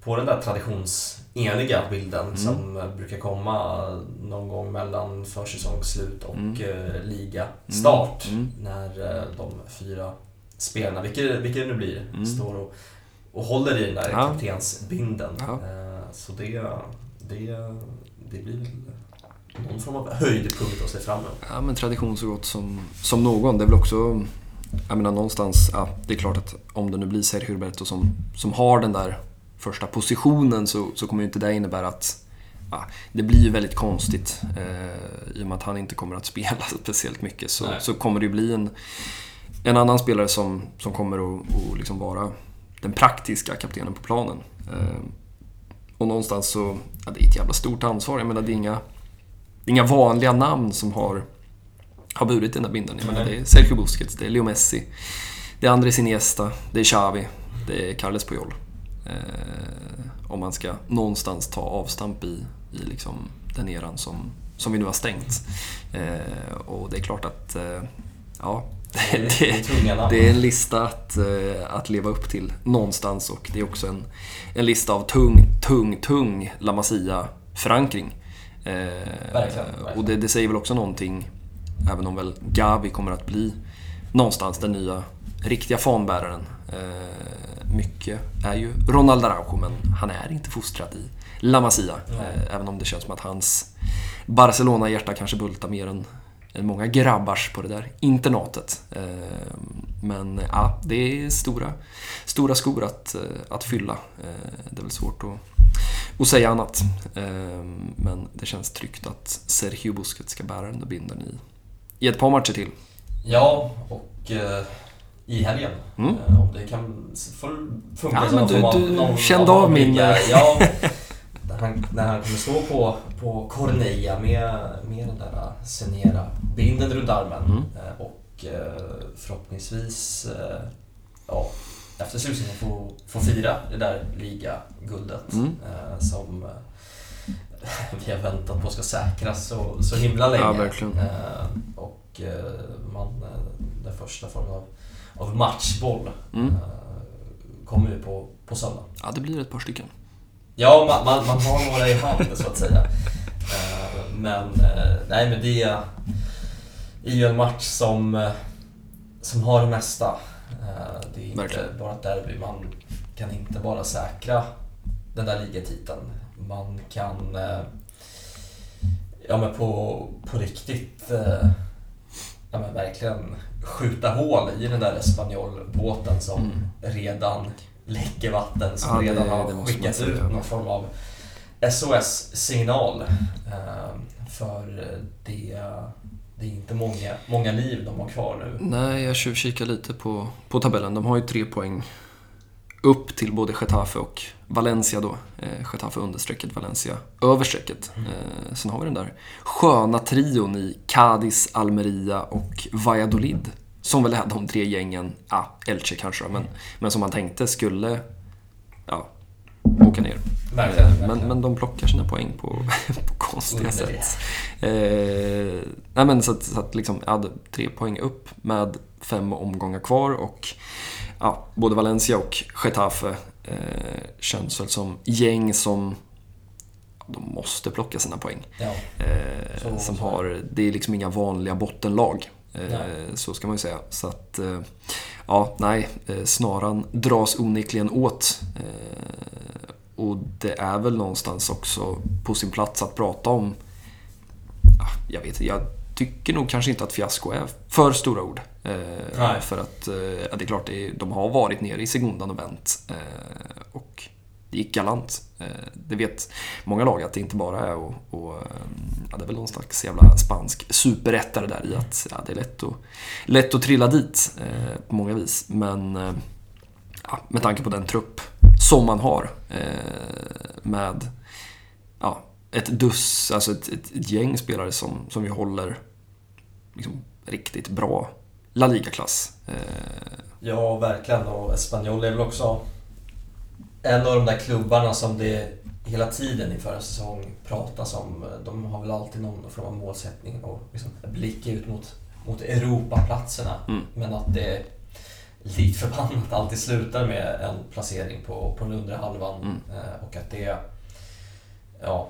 på den där traditionseniga bilden mm. som brukar komma någon gång mellan försäsongsslut och mm. eh, ligastart. Mm. mm. När eh, de fyra spelarna, vilka, vilka det nu blir, mm. står och, och håller i den där ja. kaptensbindeln. Ja. Eh, så det, det, det blir väl någon form av höjdpunkt att se fram emot. Ja, men tradition så gott som, som någon. Det är väl också jag menar någonstans, ja, det är klart att om det nu blir Sergio Roberto som, som har den där första positionen så, så kommer ju inte det innebära att ja, det blir ju väldigt konstigt. Eh, I och med att han inte kommer att [LAUGHS] spela speciellt mycket så, så kommer det ju bli en, en annan spelare som, som kommer att, att liksom vara den praktiska kaptenen på planen. Eh, och någonstans så, ja, det är ett jävla stort ansvar. Jag menar det är inga, det är inga vanliga namn som har har burit den där bindeln. Jag menar, det är Sergio Busquets, det är Leo Messi, det är Andres Iniesta, det är Xavi, det är Carles Puyol. Eh, om man ska någonstans ta avstamp i, i liksom den eran som, som vi nu har stängt. Eh, och det är klart att eh, ja, det, [LAUGHS] det, det, är en lista att, eh, att leva upp till någonstans och det är också en, en lista av tung, tung, tung La Masia-förankring. Eh, och det, det, säger väl också någonting Även om väl Gavi kommer att bli någonstans den nya riktiga fanbäraren. Eh, mycket är ju Ronald Araujo, men han är inte fostrad i La Masia. Eh, även om det känns som att hans Barcelona-hjärta kanske bultar mer än, än många grabbars på det där internatet. Eh, men ja, det är stora, stora skor att, att fylla. det är väl svårt att, att säga annat. men det känns tryggt att Sergio Busquets ska bära den där bindeln i i ett par matcher till. Ja, och eh, i helgen. Mm. Eh, om det kan funka ja, som du, någon, du någon, kände av min... Ja, [LAUGHS] när han, när han kommer stå på, på Corneilla med, med den där Senera binden runt armen mm. Eh, och eh, förhoppningsvis ja, efter slutningen få, få fira det där ligaguldet mm. som [LAUGHS] vi har väntat på ska säkras så, så himla länge. Ja, verkligen. Eh, och eh, man, eh, den första formen av, av matchboll mm. kommer ju på, på söndag. Ja, det blir ett par stycken. Ja, man, man, man har några i hand så att säga. Men, nej men det är ju en match som, som har det mesta. Det är inte Verkligen. bara ett derby, man kan inte bara säkra den där ligatiteln man kan eh, ja, men på, på riktigt eh, ja, men verkligen skjuta hål i den där Espanyol-båten som mm. redan läcker vatten, som ja, redan har skickat ut någon form av SOS-signal. Eh, för det, det är inte många, många liv de har kvar nu. Nej, jag tjuvkikar lite på, på tabellen. De har ju tre poäng upp till både Getafe och Valencia då. Eh, Getafe understrecket, Valencia överstrecket. Mm. Eh, sen har vi den där sköna trion i Cadiz, Almeria och Valladolid. Som väl är de tre gängen, ja, ah, Elche kanske men, men som man tänkte skulle ja, åka ner. Verkligen, eh, men, men de plockar sina poäng på, [LAUGHS] på konstiga sätt. Eh, nej men så att, så att liksom, jag hade tre poäng upp med fem omgångar kvar och ja, både Valencia och Getafe eh, känns väl som gäng som de måste plocka sina poäng. Ja. Eh, som har, det är liksom inga vanliga bottenlag. Eh, så ska man ju säga. Så att, eh, ja, nej, eh, snaran dras onekligen åt. Eh, och det är väl någonstans också på sin plats att prata om, jag vet jag tycker nog kanske inte att fiasko är för stora ord. Eh, för att, eh, det är klart, det de har varit nere i segundan och vänt. Eh, och det gick galant. Eh, det vet många lag att det inte bara är och, och ja, det är väl någon slags jävla spansk superrättare där i att ja, det är lätt att, lätt att trilla dit eh, på många vis. Men ja, med tanke på den trupp som man har med ja, ett duss, alltså ett, ett, ett, gäng spelare som, som vi håller liksom riktigt bra La Liga-klass. Ja, verkligen. Och Espanyol är väl också en av de där klubbarna som det hela tiden inför en säsong pratas om. De har väl alltid någon form av målsättning och liksom blicka ut mot, mot Europaplatserna. Mm. Men att det likt förbannat alltid slutar med en placering på, på den undre halvan. Mm. Eh, och att det, ja,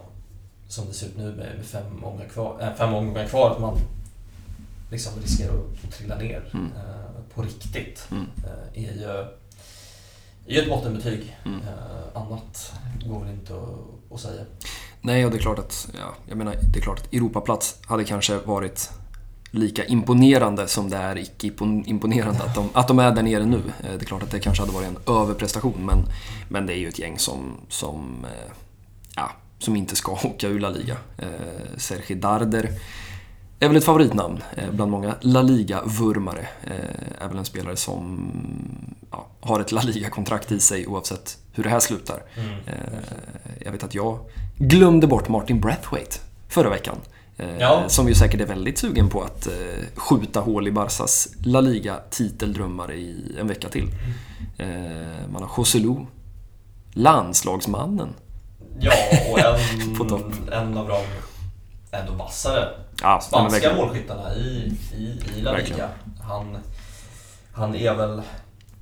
som det ser ut nu med, med fem, omgångar kvar, äh, fem omgångar kvar, att man liksom riskerar att trilla ner mm. eh, på riktigt. Mm. Är ju är ett bottenbetyg. Mm. Eh, annat går väl inte att, att, säga. Nej, och det är klart att, ja, jag menar, det är klart att Europaplats hade kanske varit lika imponerande som det är icke imponerande att de, [LAUGHS] att de är där nere nu. Eh, det är klart att det kanske hade varit en överprestation men, men det är ju ett gäng som, som, ja, som inte ska åka ur La Liga. Eh, Sergi Darder är väl ett favoritnamn bland många La Liga-vurmare. Är väl en spelare som ja, har ett La Liga-kontrakt i sig oavsett hur det här slutar. Mm. Jag vet att jag glömde bort Martin Brathwaite förra veckan. Eh, ja. Som ju säkert är väldigt sugen på att eh, skjuta hål i Barsas La Liga-titeldrömmar i en vecka till. Eh, man har Joselu, landslagsmannen. Ja, och en, [LAUGHS] en av de ändå vassare ja, spanska målskyttarna i, i, i La Liga. Han, han är väl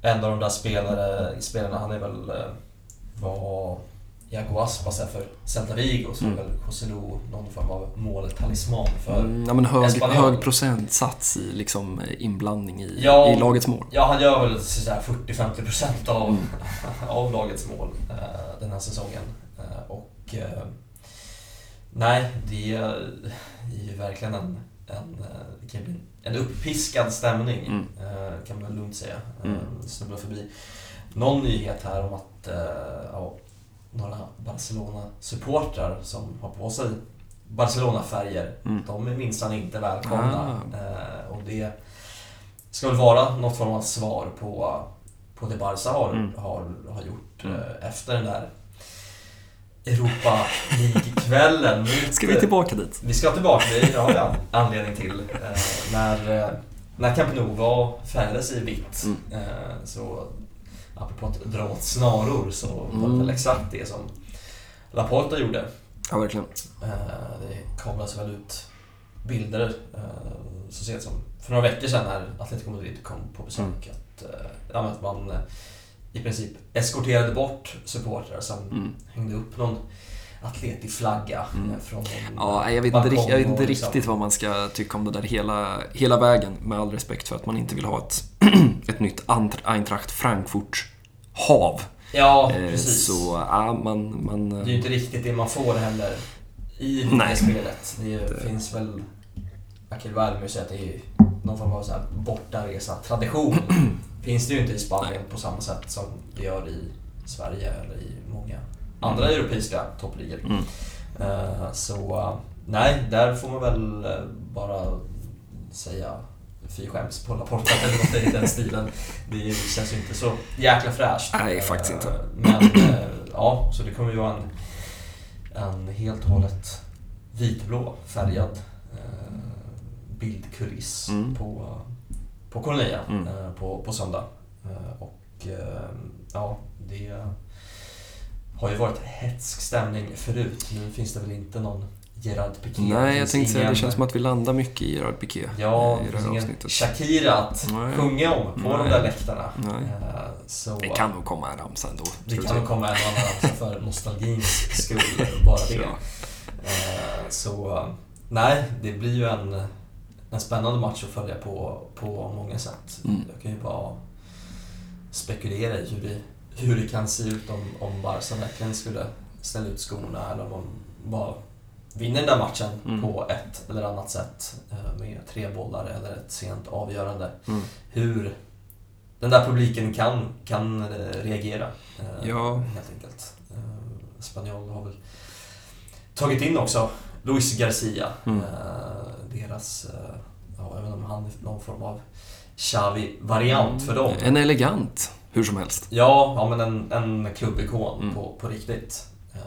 en av de där spelare, spelarna, han är väl var Iago Aspas är för Celta Vigo så mm. är väl Joselu någon form av måltalisman för mm, ja, men hög, hög procentsats i liksom inblandning i, ja, i lagets mål. Ja, han gör väl 40-50% av, mm. [LAUGHS] av lagets mål uh, den här säsongen. Uh, och Nej, det är ju verkligen en, en, det kan bli en uppiskad stämning mm. kan man lugnt säga. Mm. Snubbla förbi någon nyhet här om att ja, några Barcelona-supportrar som har på sig Barcelona-färger. Mm. De är minsann inte välkomna. Ah. Eh, och det ska väl vara något form av svar på, på det Barca har, mm. har, har gjort mm. eh, efter den där Europa League-kvällen. Ska vi tillbaka dit? Vi ska tillbaka dit, det har vi anledning till. Eh, när, eh, när Camp Nou var färgades i vitt mm. Eh, så apropå att dra åt snaror så mm. var det väl exakt det som Laporta gjorde. Ja, verkligen. Eh, det kablades väl ut bilder så sent som för några veckor sedan när Atletico Madrid kom på besök. Mm. Att, att man i princip eskorterade bort supportrar som mm. hängde upp någon Atleti-flagga mm. från Ja, jag vet inte, jag vet inte liksom. riktigt vad man ska tycka om det där hela, hela vägen. Med all respekt för att man inte vill ha ett, [CLEARS THROAT] ett nytt Eintracht Frankfurt hav. Ja, eh, precis. Så, ja, man, man... Det är ju inte riktigt det man får heller i det spelet. Det, det finns väl... Akil Värmer säger att det är någon form av så här bortaresa-tradition. [CLEARS THROAT] finns det ju inte i Spanien på samma sätt som det gör i Sverige eller i många andra mm. europeiska toppligor. Mm. Uh, så uh, nej, där får man väl uh, bara säga fy skäms på Laporta eller något i den [LAUGHS] stilen. Det känns ju inte så jäkla fräscht. Nej, faktiskt inte. Men ja, så det kommer ju vara en, en helt och hållet vitblå färgad bildkuliss mm. på, på Colonia mm. på, på söndag. Och ja, det har ju varit hetsk stämning förut. Nu finns det väl inte någon Gerard Piqué. Nej, jag tänkte säga det känns som att vi landar mycket i Gerard Piqué. Ja, det finns ingen Shakira att Nej. sjunga om på Nej. de där läktarna. Nej. Eh, så, det kan nog komma en ramsa ändå. Det kan nog komma en annan ramsa för nostalgins skull, bara det. [LAUGHS] Ja. Eh, så nej, det blir ju en, en spännande match att följa på, på många sätt. Mm. Jag kan ju bara spekulera i hur det hur det kan se ut om, om Barca verkligen skulle ställa ut skorna eller om de bara vinner den där matchen mm. på ett eller annat sätt eh, med tre bollar eller ett sent avgörande. Mm. Hur den där publiken kan, kan eh, reagera. Eh, ja. Helt enkelt. Spanjol har väl tagit in också Luis Garcia. Mm. Deras, ja, jag vet inte om han är någon form av Xavi-variant för dem. En elegant hur som helst. Ja, ja men en, en klubbikon mm. på, på riktigt. Uh,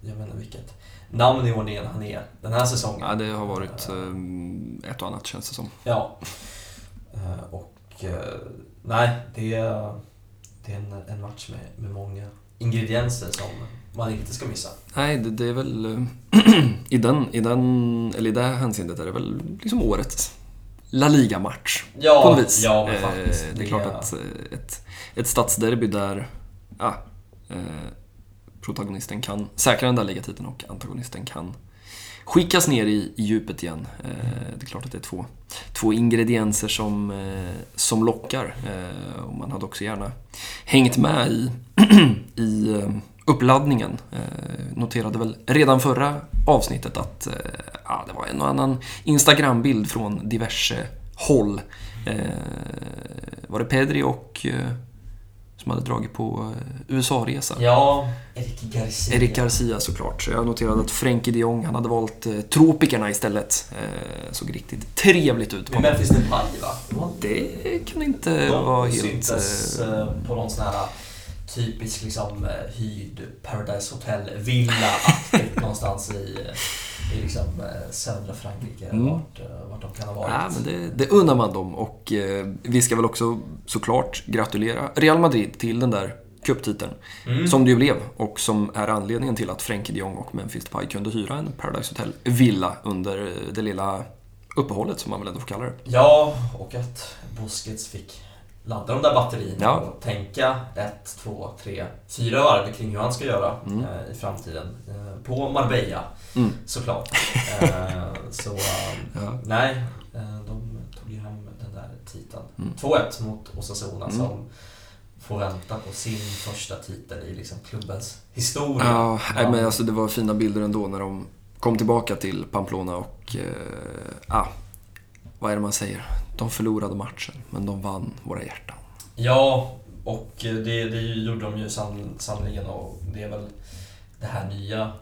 jag vet inte vilket namn i ordningen han är den här säsongen. Ja, det har varit uh, ett och annat känns det som. Ja. Och nej, det är, det är en, en match med, med många ingredienser som man inte ska missa. Nej, det, det är väl... [CLEARS THROAT] I, den, i, den, eller I det här hänseendet är det väl liksom årets La Liga-match. Ja, på något vis. ja men faktiskt. det är klart att ett, ett stadsderby där ja, protagonisten kan säkra den där ligatiteln och antagonisten kan skickas ner i, i djupet igen. Eh, det är klart att det är två, två ingredienser som, eh, som lockar. Eh, och man hade också gärna hängt med i, [CLEARS THROAT] i eh, uppladdningen. Eh, noterade väl redan förra avsnittet att eh, ja, det var en och annan Instagram-bild från diverse håll. var det Pedri och som hade dragit på eh, USA-resa. Ja, Eric Garcia. Eric Garcia såklart. Så jag noterade att Frenkie de Jong, han hade valt eh, tropikerna istället. Eh, såg riktigt trevligt ut. På Men Memphis Depay va? Det kan inte De vara helt... Syntes eh, på någon sån här typisk liksom hyrd Paradise Hotel-villa [LAUGHS] någonstans i i liksom eh, södra Frankrike, mm. vart, eh, vart de kan ha varit. Ja, men det, det unnar man dem och eh, vi ska väl också såklart gratulera Real Madrid till den där cuptiteln. Mm. Som det ju blev och som är anledningen till att Frenkie de Jong och Memphis Depay kunde hyra en Paradise Hotel-villa under det lilla uppehållet som man väl ändå får kalla det. Ja, och att Busquets fick ladda de där batterierna ja. och tänka ett, två, tre, fyra varv kring hur han ska göra mm. eh, i framtiden. Eh, på Marbella, mm. såklart. eh, så [LAUGHS] ja. nej, eh, de tog ju hem den där titeln. Mm. 2-1 mot Osasuna mm. som får vänta på sin första titel i liksom klubbens historia. Ja, ja. men alltså det var fina bilder ändå när de kom tillbaka till Pamplona och... Eh, ah, vad är det man säger? De förlorade matchen, men de vann våra hjärtan. Ja, och det, det gjorde de ju sann, sannoliken och det är väl det här nya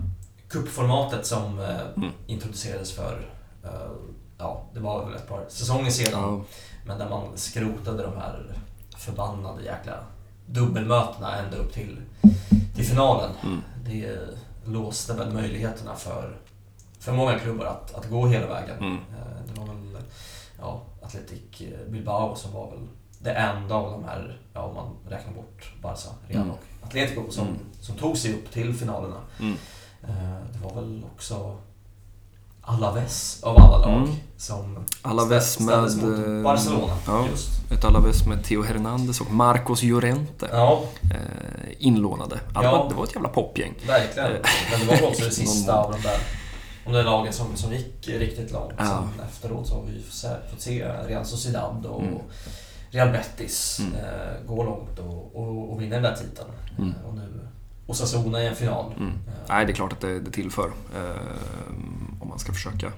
kuppformatet som eh, mm. introducerades för, eh, ja, det var väl ett par säsonger sedan. Ja. Men där man skrotade de här förbannade jäkla dubbelmötena ända upp till, till finalen. Mm. Det låste väl möjligheterna för, för många klubbar att, att gå hela vägen. Mm. Eh, det var väl ja, Athletic Bilbao som var väl det enda av de här, ja, om man räknar bort Barca, Real mm. och Atletico som, mm. som tog sig upp till finalerna. Mm. Eh, det var väl också Alaves av alla lag mm. som Alaves med mot Barcelona. Ja, just. Ett Alaves med Theo Hernandez och Marcos Llorente. Ja. Eh, inlånade. Ja. Det var ett jävla popgäng. Verkligen. Eh, Men det var också det [LAUGHS] sista av de där om det lagen som, som gick riktigt långt. Ja. Sen efteråt så har vi fått se Real Sociedad och mm. Real Betis mm. eh, gå långt och, och, och vinna den där titeln. Mm. Och nu Osasuna i en final. Mm. Eh. Nej, det är klart att det, det tillför. Eh, om man ska försöka,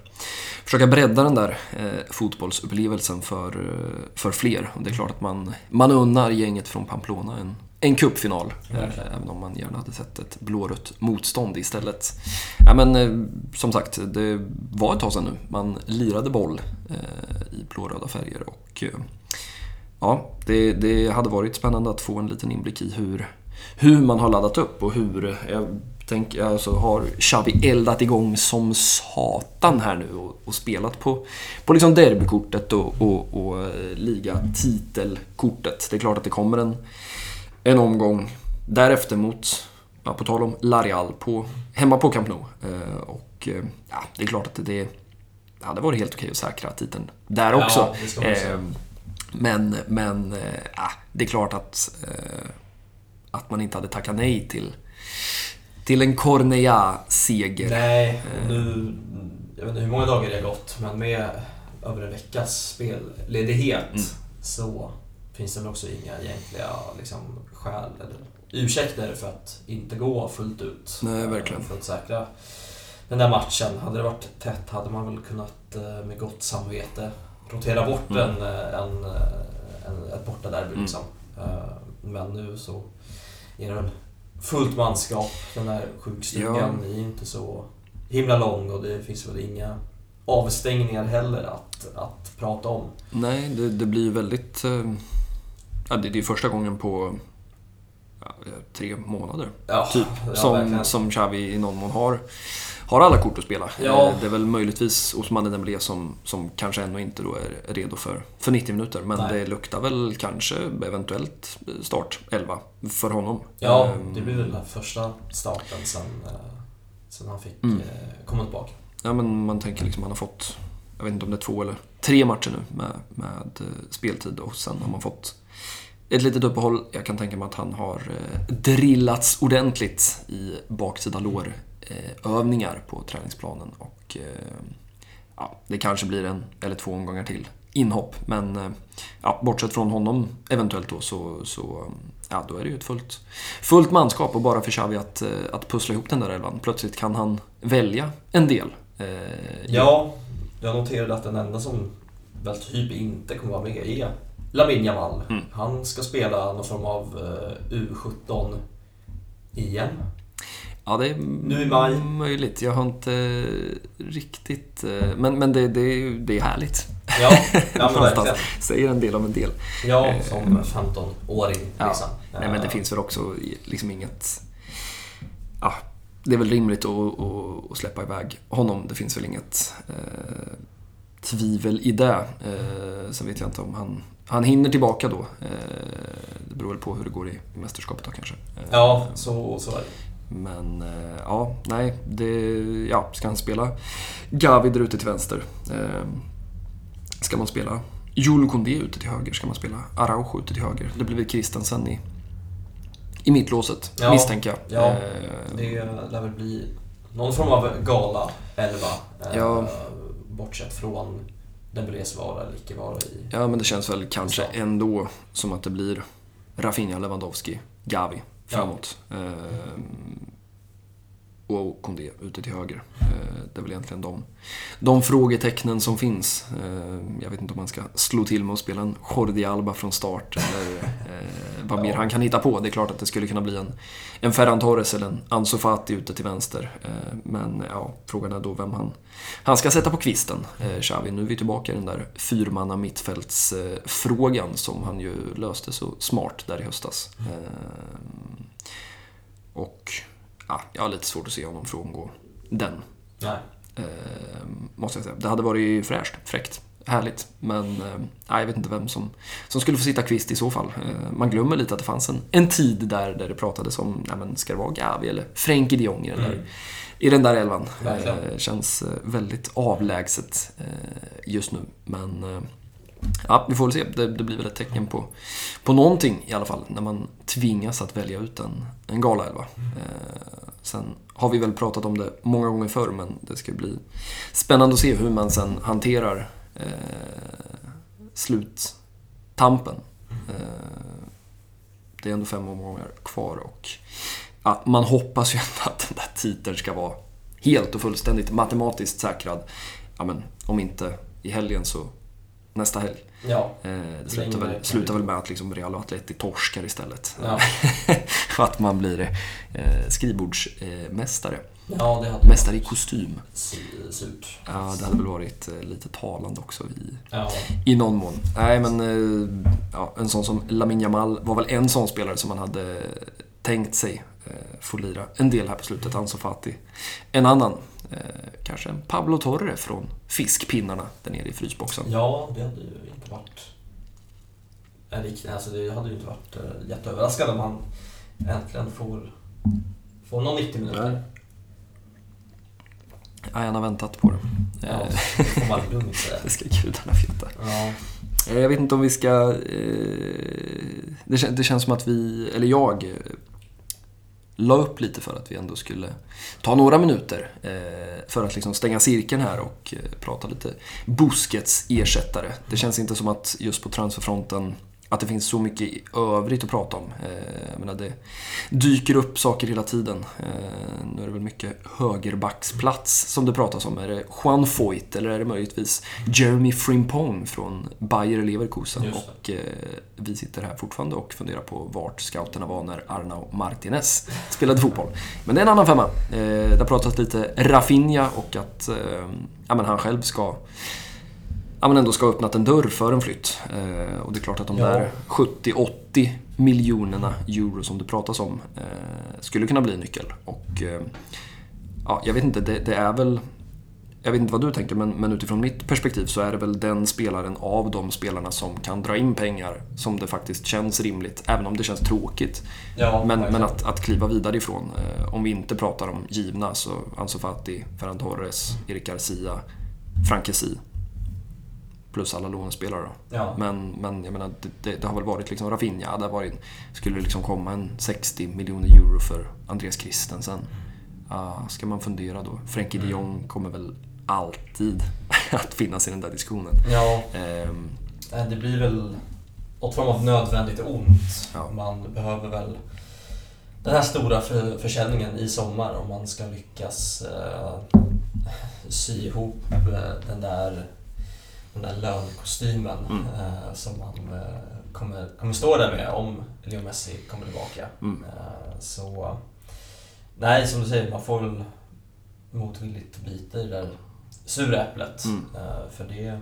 försöka bredda den där eh, fotbollsupplevelsen för, eh, för fler. Och det är klart att man, man unnar gänget från Pamplona en, en cupfinal. Eh, även om man gärna hade sett ett blårött motstånd istället. Ja, men, eh, som sagt, det var ett tag sedan nu. Man lirade boll eh, i blåröda färger. Och, ja, det, det, hade varit spännande att få en liten inblick i hur, hur man har laddat upp och hur... Jag tänker, alltså, har Xavi eldat igång som satan här nu och, och spelat på, på liksom derbykortet och, och, och ligatitelkortet. Det är klart att det kommer en en omgång därefter mot, ja, på tal om Larial, på, hemma på Camp Nou. Eh, och eh, ja, det är klart att det, hade varit helt okej att säkra titeln där också. Ja, eh, men men ja, det är klart att, att man inte hade tackat nej till, till en Cornea-seger. Nej, nu, jag vet inte hur många dagar det har gått, men med över en veckas spelledighet mm. så finns det väl också inga egentliga liksom, skäl eller ursäkter för att inte gå fullt ut. Nej, verkligen. För att säkra den där matchen. Hade det varit tätt hade man väl kunnat eh, med gott samvete rotera bort mm. en, eh, en, eh, en, ett bortaderby. Mm. Liksom. Men nu så är det väl fullt manskap. Den där sjukstugan ja. är inte så himla lång och det finns väl inga avstängningar heller att, att prata om. Nej, det, det blir väldigt Ja, det, är ju första gången på tre månader. Ja, typ. som, som Xavi i någon mån har, har alla kort att spela. Ja. Eh, det är väl möjligtvis Osmane Dembélé som, som kanske ännu inte då är redo för, för 90 minuter. Men Nej. det luktar väl kanske eventuellt start 11 för honom. Ja, ehm. det blir väl den första starten sen, eh, sen han fick mm. komma tillbaka. Ja, men man tänker liksom han har fått, jag vet inte om det är två eller tre matcher nu med, med speltid och sen har man fått ett litet uppehåll. Jag kan tänka mig att han har eh, drillats ordentligt i baksida lår-övningar eh, på träningsplanen. Och eh, ja, det kanske blir en eller två omgångar till inhopp. Men ja, bortsett från honom eventuellt då så, så ja, då är det ju ett fullt, fullt manskap och bara för Xavi att, att pussla ihop den där elvan. Plötsligt kan han välja en del. ja, jag noterade att den enda som väl typ inte kommer vara med är Lamin Jamal. Mm. Han ska spela någon form av uh, U17 EM. Ja, det är nu i maj. möjligt. Jag har inte riktigt... Eh, men, men det, det, det är härligt. Ja, ja [LAUGHS] men verkligen. Säger en del om en del. Ja, eh, som 15-åring. Ja. Liksom. Nej, men det finns väl också liksom inget... Ja, det är väl rimligt att, att, att släppa iväg honom. Det finns väl inget eh, tvivel i det. Eh, sen vet jag inte om han han hinner tillbaka då. Eh, det beror väl på hur det går i mästerskapet då kanske. Eh, ja, så, så är det. Men eh, ja, nej. Det, ja, ska han spela Gavi där ute till vänster? Ska man spela Jolo Koundé ute till höger? Ska man spela Araujo ute till höger? Det blir väl Christensen i, i mittlåset, ja, misstänker jag. Ja, det lär väl bli någon form av gala 11. Ja. Bortsett från Dembélés vara eller icke vara i... Ja, men det känns väl kanske ändå som att det blir Rafinha, Lewandowski, Gavi framåt. Ja. Ehm, och Kondé ute till höger. Ehm, det är väl egentligen de, de frågetecknen som finns. Ehm, jag vet inte om man ska slå till med att spela en Jordi Alba från start eller eh, vad mer han kan hitta på. Det är klart att det skulle kunna bli en, en Ferran Torres eller en Ansu Fati ute till vänster. Men ja, frågan är då vem han, han ska sätta på kvisten, eh, Xavi. Nu är vi tillbaka i den där fyrmanna mittfältsfrågan som han ju löste så smart där i höstas. Och ja, jag har lite svårt att se honom frångå den. Nej. Eh, måste jag säga. Det hade varit fräscht, fräckt, härligt. Men eh, jag vet inte vem som, som skulle få sitta kvist i så fall. Eh, man glömmer lite att det fanns en, en tid där, där det pratades om, nej, men, ska det vara Gavi eller Frenkie de Jong i den där, mm. i den där elvan. Eh, känns eh, väldigt avlägset eh, just nu. Men ja, vi får väl se. Det, det, blir väl ett tecken på, på någonting i alla fall när man tvingas att välja ut en, en galaelva. Eh, sen har vi väl pratat om det många gånger förr men det ska bli spännande att se hur man sen hanterar eh, sluttampen. Eh, det är ändå fem omgångar kvar och ja, man hoppas ju [LAUGHS] ändå att den där titeln ska vara helt och fullständigt matematiskt säkrad. Ja, men, om inte i helgen så nästa helg. Ja, eh, det slutar väl, slutar väl med att liksom Real och Atleti torskar istället. Ja. För [LAUGHS] att man blir eh, skrivbordsmästare. Ja, Mästare i kostym. Surt. Ja, det hade väl varit eh, lite talande också i, ja. i någon mån. Nej, men eh, ja, en sån som Lamin Jamal var väl en sån spelare som man hade tänkt sig få lira en del här på slutet. Ansu Fati. En annan kanske en Pablo Torre från fiskpinnarna där nere i frysboxen. Ja, det hade ju inte varit... Alltså det hade ju inte varit eh, jätteöverraskande om han äntligen får, får någon 90 minuter. Ja, han har väntat på det. Ja, eh, det får man lugnt [LAUGHS] säga. det ska gudarna veta. Ja. Jag vet inte om vi ska... Det känns som att vi, eller jag, la upp lite för att vi ändå skulle ta några minuter eh, för att liksom stänga cirkeln här och eh, prata lite Busquets ersättare. Det känns inte som att just på transferfronten att det finns så mycket övrigt att prata om. Eh, jag menar, det dyker upp saker hela tiden. Eh, nu är det väl mycket högerbacksplats som det pratas om. Är det Juan Foyt eller är det möjligtvis Jeremy Frimpong från Bayer Leverkusen? Och eh, vi sitter här fortfarande och funderar på vart scouterna var när Arnau Martinez spelade fotboll. Men det är en annan femma. Det har pratats lite Rafinha och att ja, men han själv ska ja, men ändå ska ha öppnat en dörr för en flytt. Eh, och det är klart att de ja. där 70-80 miljonerna euro som det pratas om eh, skulle kunna bli en nyckel. Och, eh, ja, jag vet inte, det, det, är väl... Jag vet inte vad du tänker, men, men utifrån mitt perspektiv så är det väl den spelaren av de spelarna som kan dra in pengar som det faktiskt känns rimligt, även om det känns tråkigt. Ja, men, men att, att kliva vidare ifrån. Eh, om vi inte pratar om givna så Ansu Fati, Ferran Torres, Erik Garcia, Frankesi plus alla lånespelare. Då. Ja. Men, men jag menar, det, det, har väl varit liksom Rafinha, det varit, skulle det liksom komma en 60 miljoner euro för Andreas Christensen. Uh, ska man fundera då? Frenkie de mm. Jong kommer väl alltid [LAUGHS] att finnas i den där diskussionen. Ja. Um, det blir väl något form av nödvändigt ont. Ja. Man behöver väl den här stora för, försäljningen i sommar om man ska lyckas uh, sy ihop uh, den där den där lönkostymen mm. eh, som man eh, kommer, kommer stå där med om Leo Messi kommer tillbaka. Mm. Eh, så nej, som du säger, man får väl motvilligt bita i det där sura äpplet. Mm. Eh, för det,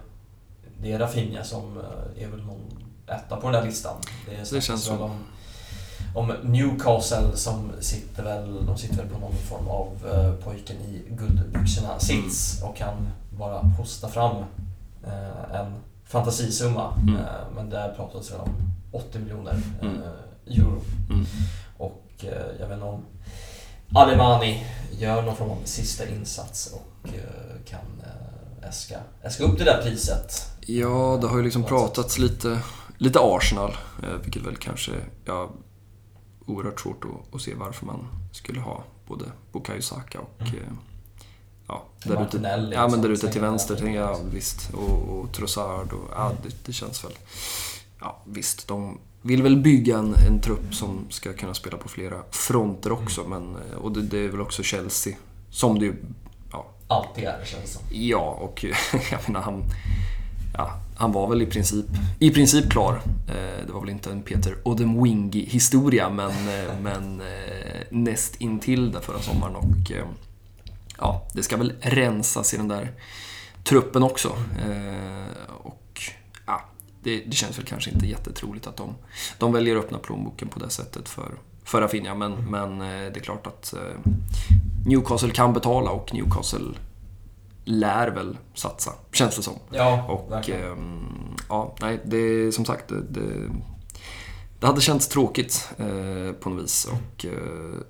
det är Rafinha som eh, är väl någon etta på den där listan. Det, det känns så. Om, om Newcastle som sitter väl, de sitter väl på någon form av uh, pojken i guldbyxorna sits mm. och kan bara hosta fram Eh, en fantasisumma. Mm. Eh, men där pratades det om 80 miljoner eh, mm. euro. Mm. Och jag vet inte om Alemani gör någon form av sista insats och kan äska, äska upp det där priset. Ja, det har ju liksom pratats lite, lite Arsenal, vilket väl kanske, ja, oerhört svårt att, att se varför man skulle ha både Bukayo Saka och mm ja, där ute, ja, men där ute till vänster tänker jag, visst. Och, och Trossard och ja, det, det, känns väl... Ja, visst, de vill väl bygga en, en trupp som ska kunna spela på flera fronter också. Mm. Men, och det, det, är väl också Chelsea, som det ju... Ja. Alltid är det känns som. Ja, och [LAUGHS] jag menar han... Ja, han var väl i princip, i princip klar. Eh, det var väl inte en Peter Odemwingie historia men, eh, [LAUGHS] men eh, näst intill det förra sommaren. Och, ja, det ska väl rensas i den där truppen också. Eh, och ja, det, det, känns väl kanske inte jättetroligt att de, de väljer att öppna plånboken på det sättet för, för Rafinha. Men, mm. men eh, det är klart att eh, Newcastle kan betala och Newcastle lär väl satsa, känns det som. Ja, och ehm, ja, nej, det som sagt, det, det, det hade känts tråkigt eh, på något vis. Och, eh,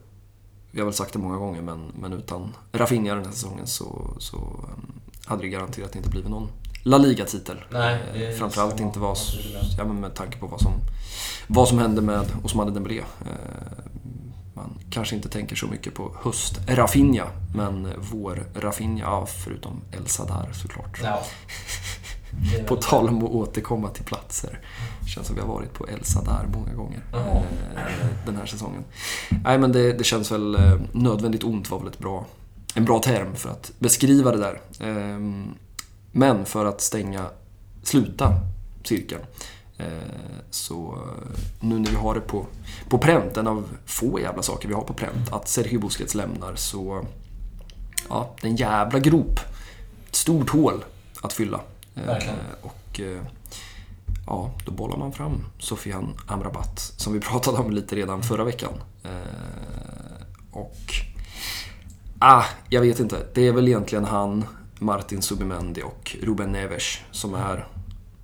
vi har väl sagt det många gånger, men, men utan Rafinha den här säsongen så, så um, hade det garanterat inte blivit någon La Liga-titel. Eh, Framförallt inte vad, ja, men med tanke på vad som, vad som hände med Osmane Dembélé. Eh, man kanske inte tänker så mycket på höst-Rafinha, men vår-Rafinha, ja, förutom Elsa där såklart. Ja. [LAUGHS] [LAUGHS] På tal om att återkomma till platser. Känns som vi har varit på Elsa där många gånger mm. den här säsongen. Nej men det, det, känns väl eh, nödvändigt ont var väl ett bra, en bra term för att beskriva det där. Ehm, men för att stänga, sluta cirkeln. Eh, så nu när vi har det på, på pränt, en av få jävla saker vi har på pränt, att Sergio Busquets lämnar så... Ja, det är en jävla grop. Ett stort hål att fylla. Verkligen. Och ja, då bollar man fram Sofian Amrabat som vi [LAUGHS] pratade om lite redan förra veckan. Och ah, jag vet inte. Det är väl egentligen han, Martin Subimendi och Ruben Neves som är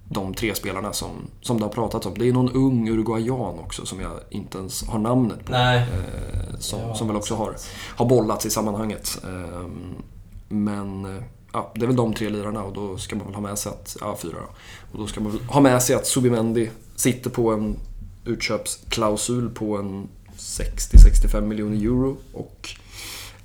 de tre spelarna som, som det har pratats om. Det är någon ung uruguayan också som jag inte ens har namnet på. Eh, som, ja, som väl också har, har bollats i sammanhanget. Eh, men ja, det är väl de tre lirarna och då ska man väl ha med sig att, ja fyra då. Och då ska man väl ha med sig att Subimendi sitter på en utköpsklausul på en 60-65 miljoner euro. Och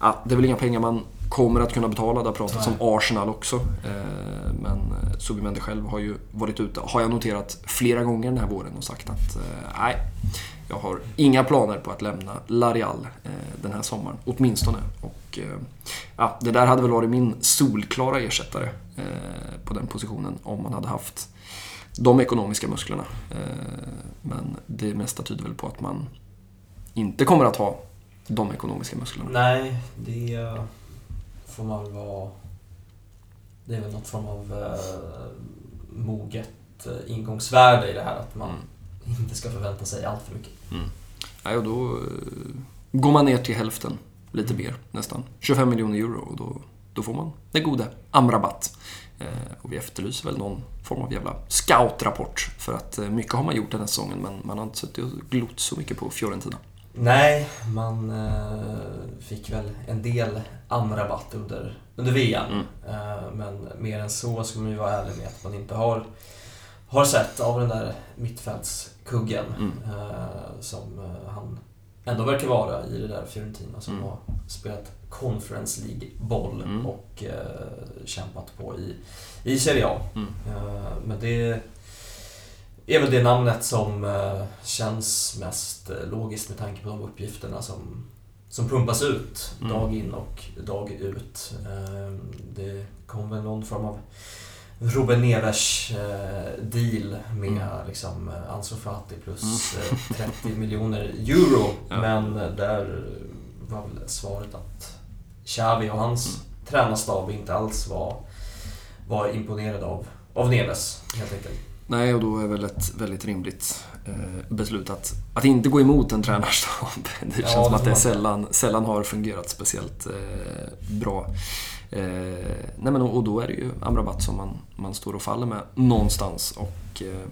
ja, det är väl inga pengar man kommer att kunna betala. Det har pratats om Arsenal också. Eh, men eh, Subimendi själv har ju varit ute, har jag noterat, flera gånger den här våren och sagt att eh, nej, jag har inga planer på att lämna Larial den här sommaren, åtminstone. Och, ja, det där hade väl varit min solklara ersättare på den positionen om man hade haft de ekonomiska musklerna. Men det mesta tyder väl på att man inte kommer att ha de ekonomiska musklerna. Nej, det får man väl vara... Det är väl något form av eh, moget eh, ingångsvärde i det här att man mm. inte ska förvänta sig allt för mycket. Mm. Ja, och då eh, går man ner till hälften lite mer nästan. 25 miljoner euro och då, då får man den gode Amrabat. Eh, och vi efterlyser väl någon form av jävla scoutrapport. För att eh, mycket har man gjort den här säsongen men man har inte suttit och glott så mycket på Fiorentina. Nej, man eh, fick väl en del Amrabat under, under VM. Mm. Eh, men mer än så ska man ju vara ärlig med att man inte har, har sett av den där mittfältskuggen mm. eh, som eh, han ändå verkar vara i det där Fiorentina som mm. har spelat Conference League-boll mm. och eh, kämpat på i, i Serie A. Mm. Eh, men det är väl det namnet som eh, känns mest eh, logiskt med tanke på de uppgifterna som, som pumpas ut mm. dag in och dag ut. Det kom väl någon form av Ruben Neves eh, deal med mm. liksom, Ansu Fati plus mm. 30 [LAUGHS] miljoner euro. Ja. Men där var väl svaret att Xavi och hans mm. tränarstab inte alls var, var imponerade av, av Neves, helt enkelt. Nej, och då är väl ett väldigt rimligt eh, beslut att, att inte gå emot en tränarstab. [LAUGHS] Det känns ja, som att det sällan, sällan har fungerat speciellt eh, bra. Eh, nej men, och då är det ju Amrabat som man, man står och faller med någonstans. Och, eh,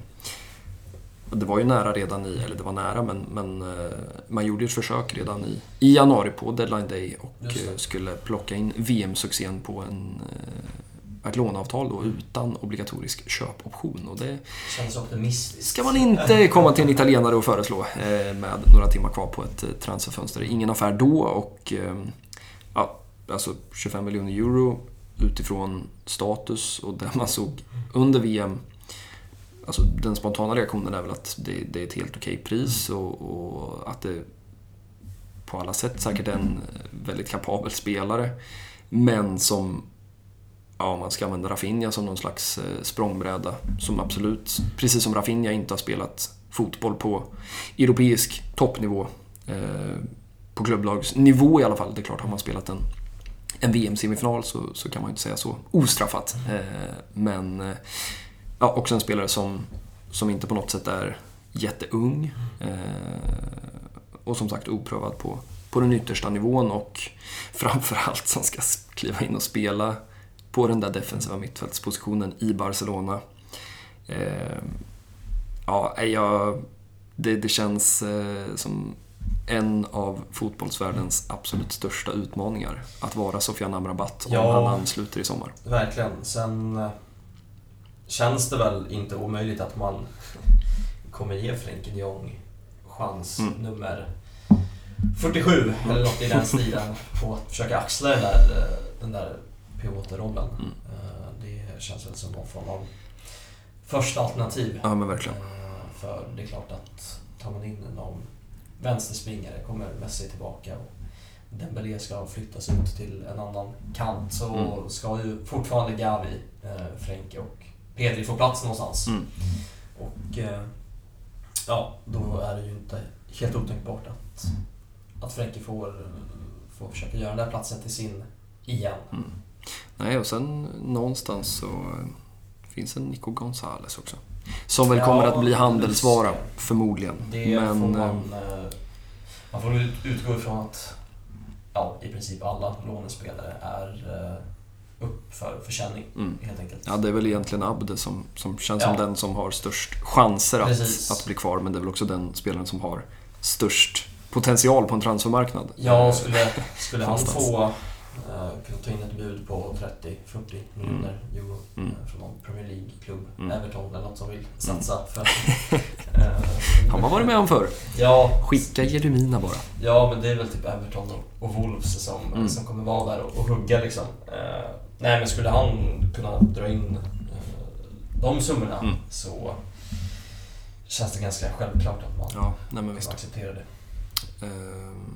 det var ju nära redan i, eller det var nära, men, men eh, man gjorde ett försök redan i, i januari på deadline day och eh, skulle plocka in VM-succén på en ett låneavtal då utan obligatorisk köpoption. Och det känns optimistiskt. ska man inte komma till en italienare och föreslå eh, med några timmar kvar på ett eh, transferfönster. Ingen affär då och eh, ja, alltså 25 miljoner euro utifrån status och det man såg under VM. Alltså den spontana reaktionen är väl att det, det är ett helt okej pris och, och att det på alla sätt säkert är en väldigt kapabel spelare. Men som ja, man ska använda Rafinha som någon slags eh, språngbräda. Som absolut, precis som Rafinha, inte har spelat fotboll på europeisk toppnivå. Eh, på klubblagsnivå i alla fall. Det är klart, har man spelat en, en VM-semifinal så, så kan man inte säga så ostraffat. Eh, men eh, ja, också en spelare som, som inte på något sätt är jätteung. Eh, och som sagt oprövad på, på den yttersta nivån och [LAUGHS] framförallt som ska kliva in och spela på den där defensiva mittfältspositionen i Barcelona. Eh, ja, jag, det, det känns eh, som en av fotbollsvärldens absolut största utmaningar. Att vara Sofian Amrabat om ja, han ansluter i sommar. Verkligen. Sen eh, känns det väl inte omöjligt att man kommer ge Frenkie de Jong chans mm. nummer 47 mm. eller något i den stilen på att försöka axla den där, eh, den där pivotrollen. Mm. Eh, det känns väl som någon form av första alternativ. Ja, men verkligen. För det är klart att tar man in någon vänsterspringare kommer Messi tillbaka och Dembélé ska flyttas ut till en annan kant så mm. ska ju fortfarande Gavi, eh, Frenke och Pedri få plats någonstans. Mm. Och ja, då är det ju inte helt otänkbart att, att Frenke får, får försöka göra den där platsen till sin igen. Mm. Nej, och sen någonstans så eh, finns en Nico Gonzales också. Som väl kommer att bli handelsvara, förmodligen. Det Men, får man, eh, eh, man får utgå ifrån att ja, i princip alla lånespelare är upp för försäljning, mm. helt enkelt. Ja, det är väl egentligen Abde som, som känns ja. som den som har störst chanser att, att bli kvar. Men det är väl också den spelaren som har störst potential på en transfermarknad. Ja, skulle, skulle han få Uh, kunna ta in ett bud på 30-40 miljoner mm. euro mm. Uh, från någon Premier League-klubb, mm. Everton eller något som vill satsa. Mm. För, uh, [LAUGHS] har man varit med om förr. Ja, Skicka Jeremina bara. Ja, men det är väl typ Everton och, och Wolves som, mm. som kommer vara där och, och hugga liksom. Uh, nej, men skulle han kunna dra in de summorna mm. så känns det ganska självklart att man ja, nej, men acceptera det. Ehm,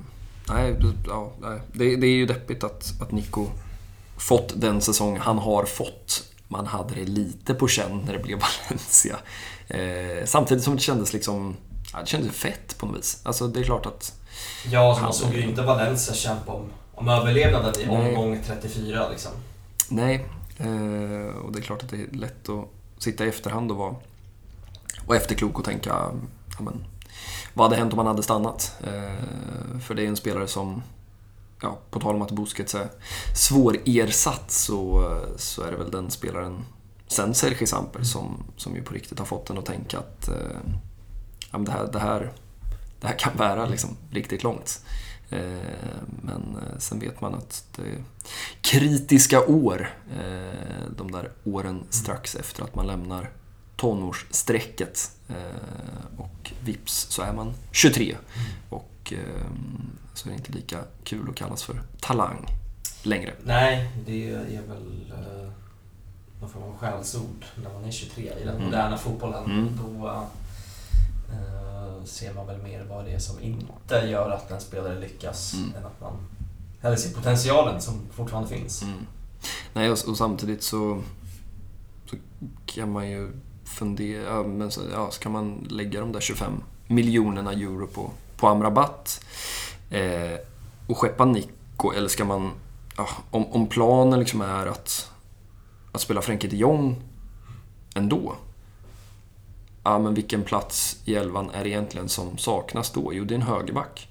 nej, ja, nej. Det, det, är ju deppigt att, att Nico fått den säsong han har fått. Man hade det lite på känn när det blev [LAUGHS] Valencia. Eh, samtidigt som det kändes liksom... Ja, det kändes fett på något vis. Alltså det är klart att... Ja, alltså, man såg ju inte Valencia kämpa om, om överlevnaden i omgång 34 liksom. Nej, eh, och det är klart att det är lätt att sitta i efterhand och vara och efterklok och tänka ja, men, vad hade hänt om han hade stannat? Eh, för det är en spelare som ja, på tal om att Busquets är svårersatt så, så är det väl den spelaren sen Sergej Samper som, som ju på riktigt har fått en att tänka att eh, ja, det, här, det, här, det här kan bära liksom riktigt långt. Eh, men eh, sen vet man att det är kritiska år, eh, de där åren strax efter att man lämnar tonårsstrecket. Och vips så är man 23. Och så är det inte lika kul att kallas för talang längre. Nej, det är väl någon form av skällsord när man är 23 i den mm. moderna fotbollen. Mm. Då ser man väl mer vad det är som inte gör att en spelare lyckas mm. än att man eller ser potentialen som fortfarande finns. Mm. Nej, och, och, samtidigt så, så kan man ju fundera, men så, ja, ska man lägga de där 25 miljonerna euro på, på Amrabat eh, och skeppa Nico, eller ska man, ja, om, om planen liksom är att, att spela Frenkie de Jong ändå, ja men vilken plats i elvan är det egentligen som saknas då? Jo, det är en högerback.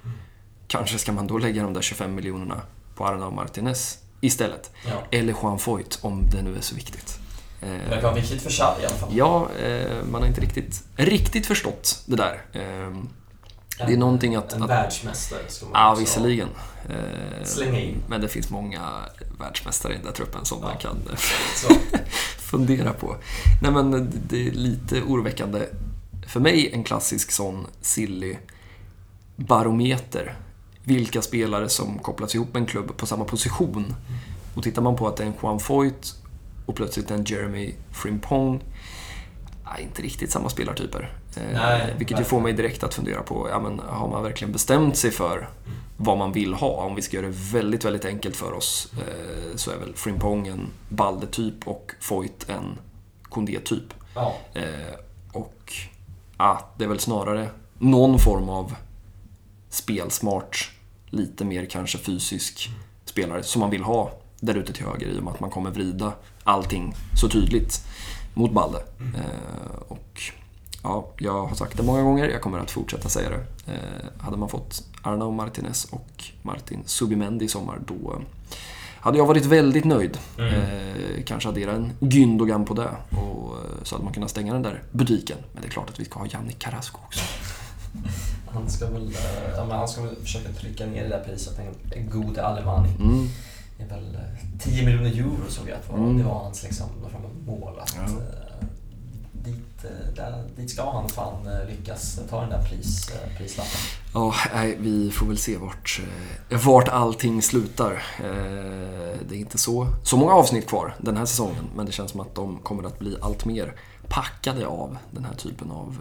Kanske ska man då lägga de där 25 miljonerna på Arnau Martinez istället. Ja. Eller Juan Foyt, om det nu är så viktigt. Det verkar vara viktigt för Xavi i alla fall. Ja, eh, man har inte riktigt, riktigt förstått det där. Eh, det är någonting att... En att, världsmästare ska man Ja, visserligen. Eh, Slänga in. Men det finns många världsmästare i den där truppen som ja. man kan [LAUGHS] fundera på. Nej men det är lite oroväckande. För mig en klassisk sån silly barometer. Vilka spelare som kopplas ihop med en klubb på samma position. Och tittar man på att det är en Juan Foyt och plötsligt en Jeremy Frimpong ja, inte riktigt samma spelartyper. Eh, Nej, vilket ju får mig direkt att fundera på, ja, men, har man verkligen bestämt sig för vad man vill ha? Om vi ska göra det väldigt, väldigt enkelt för oss eh, så är väl Frimpong en Balde-typ och Foyt en Kondé-typ. Ja. Eh, och ja, det är väl snarare någon form av spelsmart, lite mer kanske fysisk spelare som man vill ha där ute till höger i och med att man kommer vrida allting så tydligt mot Balde. Mm. Eh, och ja, jag har sagt det många gånger, jag kommer att fortsätta säga det. Eh, hade man fått Arnau Martinez och Martin Subimendi i sommar, då hade jag varit väldigt nöjd. Mm. Eh, kanske addera en Gündogan på det. Och, så hade man kunnat stänga den där butiken. Men det är klart att vi ska ha Jannik Carrasco också. Han ska väl, ja, han ska väl försöka trycka ner det där priset på en god Alemani. Mm. Det är väl 10 miljoner euro såg jag att var, mm. det var hans liksom, mål. Att, ja dit, eh, där, dit ska han fan eh, lyckas ta den där pris, eh, prislappen. Ja, nej, vi får väl se vart, vart allting slutar. Det är inte så, så många avsnitt kvar den här säsongen, men det känns som att de kommer att bli allt mer packade av den här typen av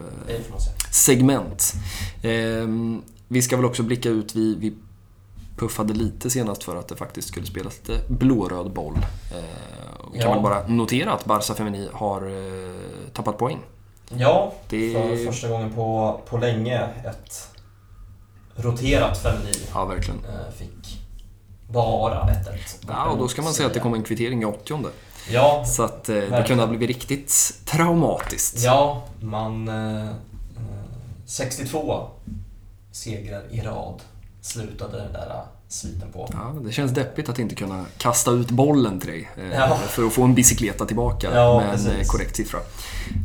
segment. Ehm, vi ska väl också blicka ut, vi, vi puffade lite senast för att det faktiskt skulle spelas lite blåröd boll. Eh, kan man bara notera att Barca Femini har eh, tappat poäng. Ja, det... för första gången på, på länge ett roterat Femini. Ja, verkligen. Eh, fick bara 1-1. Ja, och då ska man säga att det kom en kvittering i 80 Ja, Så att eh, det kunde ha blivit riktigt traumatiskt. Ja, man... Eh, 62 segrar i rad slutade den där äh, sviten på. Ja, det känns deppigt att inte kunna kasta ut bollen till dig eh, ja. för att få en bicykleta tillbaka ja, med precis. en korrekt siffra.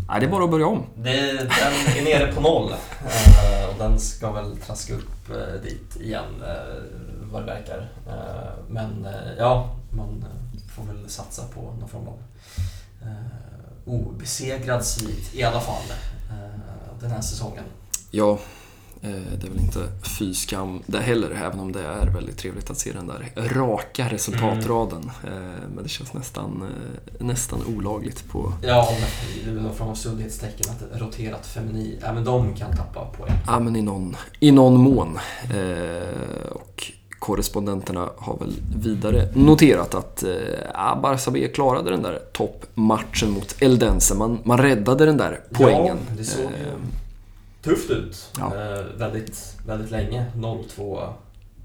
Nej, det är bara att börja om. Det, den är nere på noll eh, och den ska väl traska upp eh, dit igen vad det verkar. Men ja, man får väl satsa på någon form av obesegrad svit i alla fall den här säsongen. Ja, Eh, det är väl inte fy skam det heller, även om det är väldigt trevligt att se den där raka resultatraden. Mm. Men det känns nästan, eh, nästan olagligt på... Ja, det är väl någon form av sundhetstecken att roterat feminin, även de kan tappa poäng. Ja, men i någon, i någon mån. Och korrespondenterna har väl vidare noterat att eh, Barça B klarade den där toppmatchen mot Eldense. Man, man räddade den där poängen. Ja, det såg tufft ut ja. eh, väldigt, väldigt länge. 0-2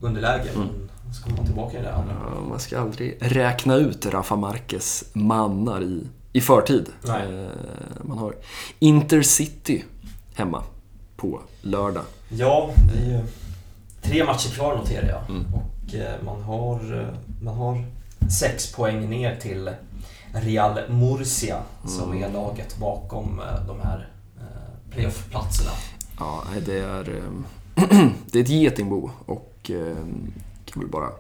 underläge. Mm. Så kommer man tillbaka i det andra. Ja, man ska aldrig räkna ut Rafa Marquez mannar i, i förtid. Eh, man har Intercity hemma på lördag. Ja, det är ju tre matcher kvar noterar jag. Mm. Och man har, man har sex poäng ner till Real Murcia som mm. är laget bakom de här playoff-platserna. Ja, det är, [CLEARS THROAT] det är ett getingbo och kan väl bara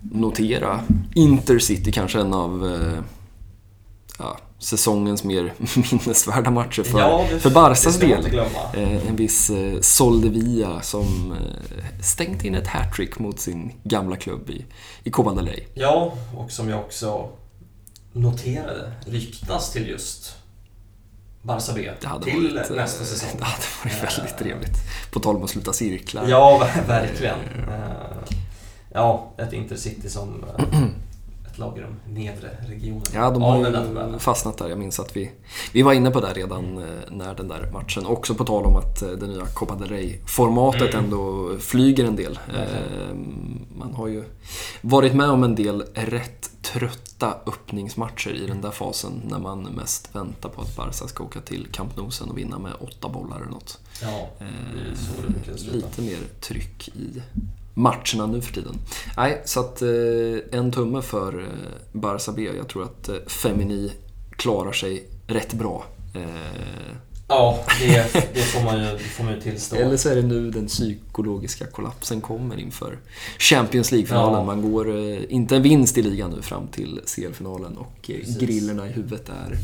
notera Intercity kanske en av ja, säsongens mer [LAUGHS] minnesvärda matcher för, ja, det, för Barsas del. Eh, en viss eh, Soldevia som eh, stängt in ett hattrick mot sin gamla klubb i, i Rey. Ja, och som jag också noterade ryktas till just Barca B till varit, nästa säsong. Det hade varit väldigt trevligt. På tal om att sluta cirklar. Ja, verkligen. Ja, ett Intercity som lag i de nedre regionerna. Ja, de har ju fastnat där. Jag minns att vi, vi var inne på det redan eh, när den där matchen. Också på tal om att eh, det nya Copa del Rey-formatet mm. ändå flyger en del. Mm. Man har ju varit med om en del rätt trötta öppningsmatcher i den där fasen när man mest väntar på att Barca ska åka till Camp Nou och vinna med åtta bollar eller något. Ja, eh, lite mer tryck i matcherna nu för tiden. Nej, så att eh, en tumme för eh, Barça B. Jag tror att Femini klarar sig rätt bra. Ja, det, det, får man ju, får man ju tillstå. Eller så är det nu den psykologiska kollapsen kommer inför Champions League-finalen. Ja. Man går inte en vinst i ligan nu fram till CL-finalen och Precis. grillerna i huvudet är,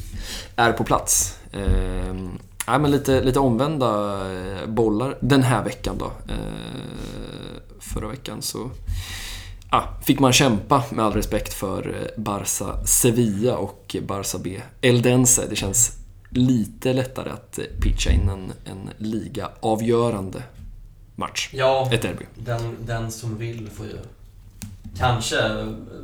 är på plats. Nej, men lite, lite omvända bollar den här veckan då förra veckan så ah, fick man kämpa med all respekt för eh, Barça Sevilla och Barça B Eldense. Det känns lite lättare att eh, pitcha in en, en liga-avgörande match. Ja, Ett derby. Den, den som vill får ju kanske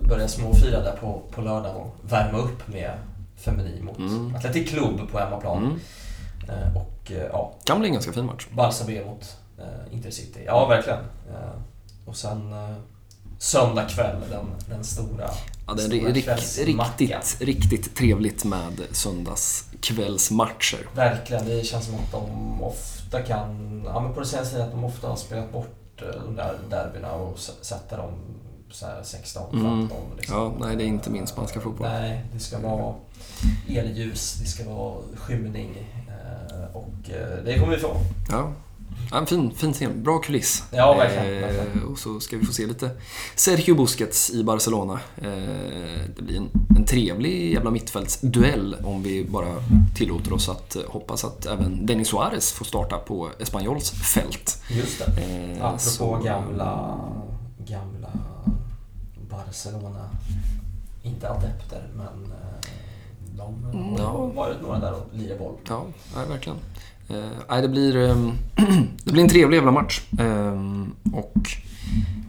börja småfira där på, på lördag och värma upp med Femini mot mm. Atletic Club på hemmaplan. Mm. Eh, och ja... Kan bli en ganska fin match. Barça B mot eh, Intercity. Ja, verkligen. Eh, och sen eh, söndag kväll, den, den stora Ja, det är rik, riktigt, riktigt trevligt med söndagskvällsmatcher. Verkligen, det känns som att de ofta kan, ja men på det senaste att de ofta har spelat bort eh, de där derbyna och sätta dem så 16, 15. Mm. Liksom. Ja, nej det är inte min spanska fotboll. Nej, det ska vara elljus, det ska vara skymning eh, och det kommer vi få. Ja, Ja, en fin, fin scen. Bra kuliss. Ja, verkligen. Eh, och så ska vi få se lite Sergio Busquets i Barcelona. Eh, det blir en, en trevlig jävla mittfältsduell om vi bara tillåter oss att hoppas att även Denis Suarez får starta på Espanyols fält. Just det. Eh, Apropå så, gamla, gamla Barcelona, inte adepter, men eh, de har ja. varit några där och lirat boll. Ja, ja verkligen. Eh, det, blir, eh, [CLEARS THROAT] det blir en trevlig jävla match. Eh, och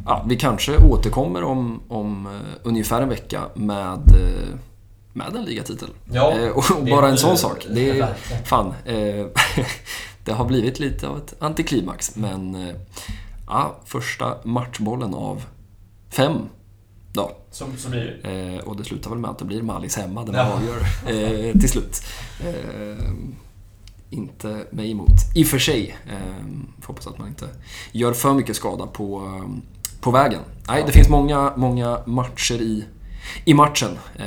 ja, vi kanske återkommer om, om uh, ungefär en vecka med, uh, med en ligatitel. Ja, uh, och, bara en sån sak. Det är, fan, [LAUGHS] det har blivit lite av ett antiklimax. Men ja, första matchbollen av fem då. Som, som blir det. och det slutar väl med att det blir Mallis hemma där man ja. avgör till slut inte mig emot. I och för sig. Eh, hoppas att man inte gör för mycket skada på, ehm, på vägen. Nej, det finns många, många matcher i, i matchen. Eh,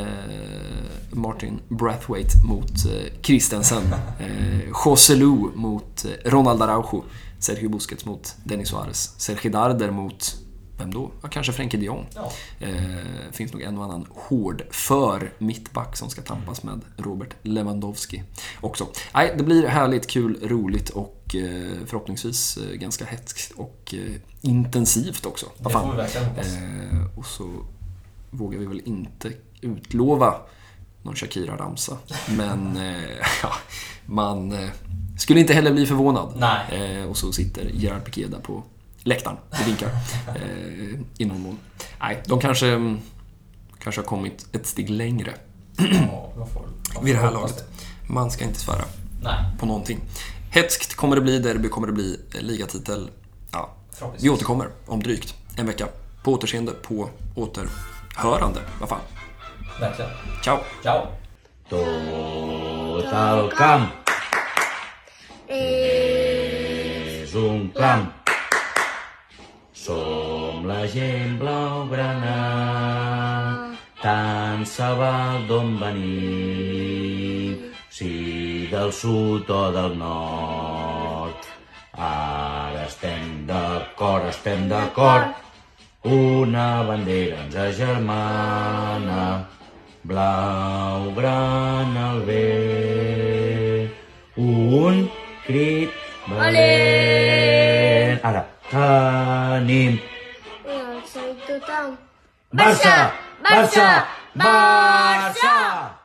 Martin Brathwaite mot eh, Christensen. Eh, Joselu mot eh, Ronald Araujo. Sergio Busquets mot Denis Suarez. Sergio Darder mot vem då? Ja, kanske Frenkie de Jong. Ja. Eh, finns nog en och annan hård för mittback som ska tampas med Robert Lewandowski också. Nej, det blir härligt, kul, roligt och eh, förhoppningsvis eh, ganska hetskt och eh, intensivt också. Det får vi verkligen hoppas. Eh, och så vågar vi väl inte utlova någon Shakira-ramsa. [LAUGHS] Men eh, ja, man skulle inte heller bli förvånad. Nej. och så sitter Gerard Piqué där på läktaren och vinkar. [LAUGHS] eh, I någon mån. Nej, de kanske, kanske har kommit ett steg längre. Ja, vid det här laget. Man ska inte svära Nej. på någonting. Hetskt kommer det bli, derby kommer det bli, eh, ligatitel. Ja, vi återkommer om drygt en vecka. På återseende, på återhörande. Vad fan. Verkligen. Ciao. Ciao. Total Camp. Es un camp. Som la gent blaugrana, tant se val d'on venim, si del sud o del nord. Ara estem d'acord, estem d'acord, una bandera ens agermana, blau, el bé, un crit valent. Ara, tenim... Un alça i tothom. Barça! Barça! Barça! Barça!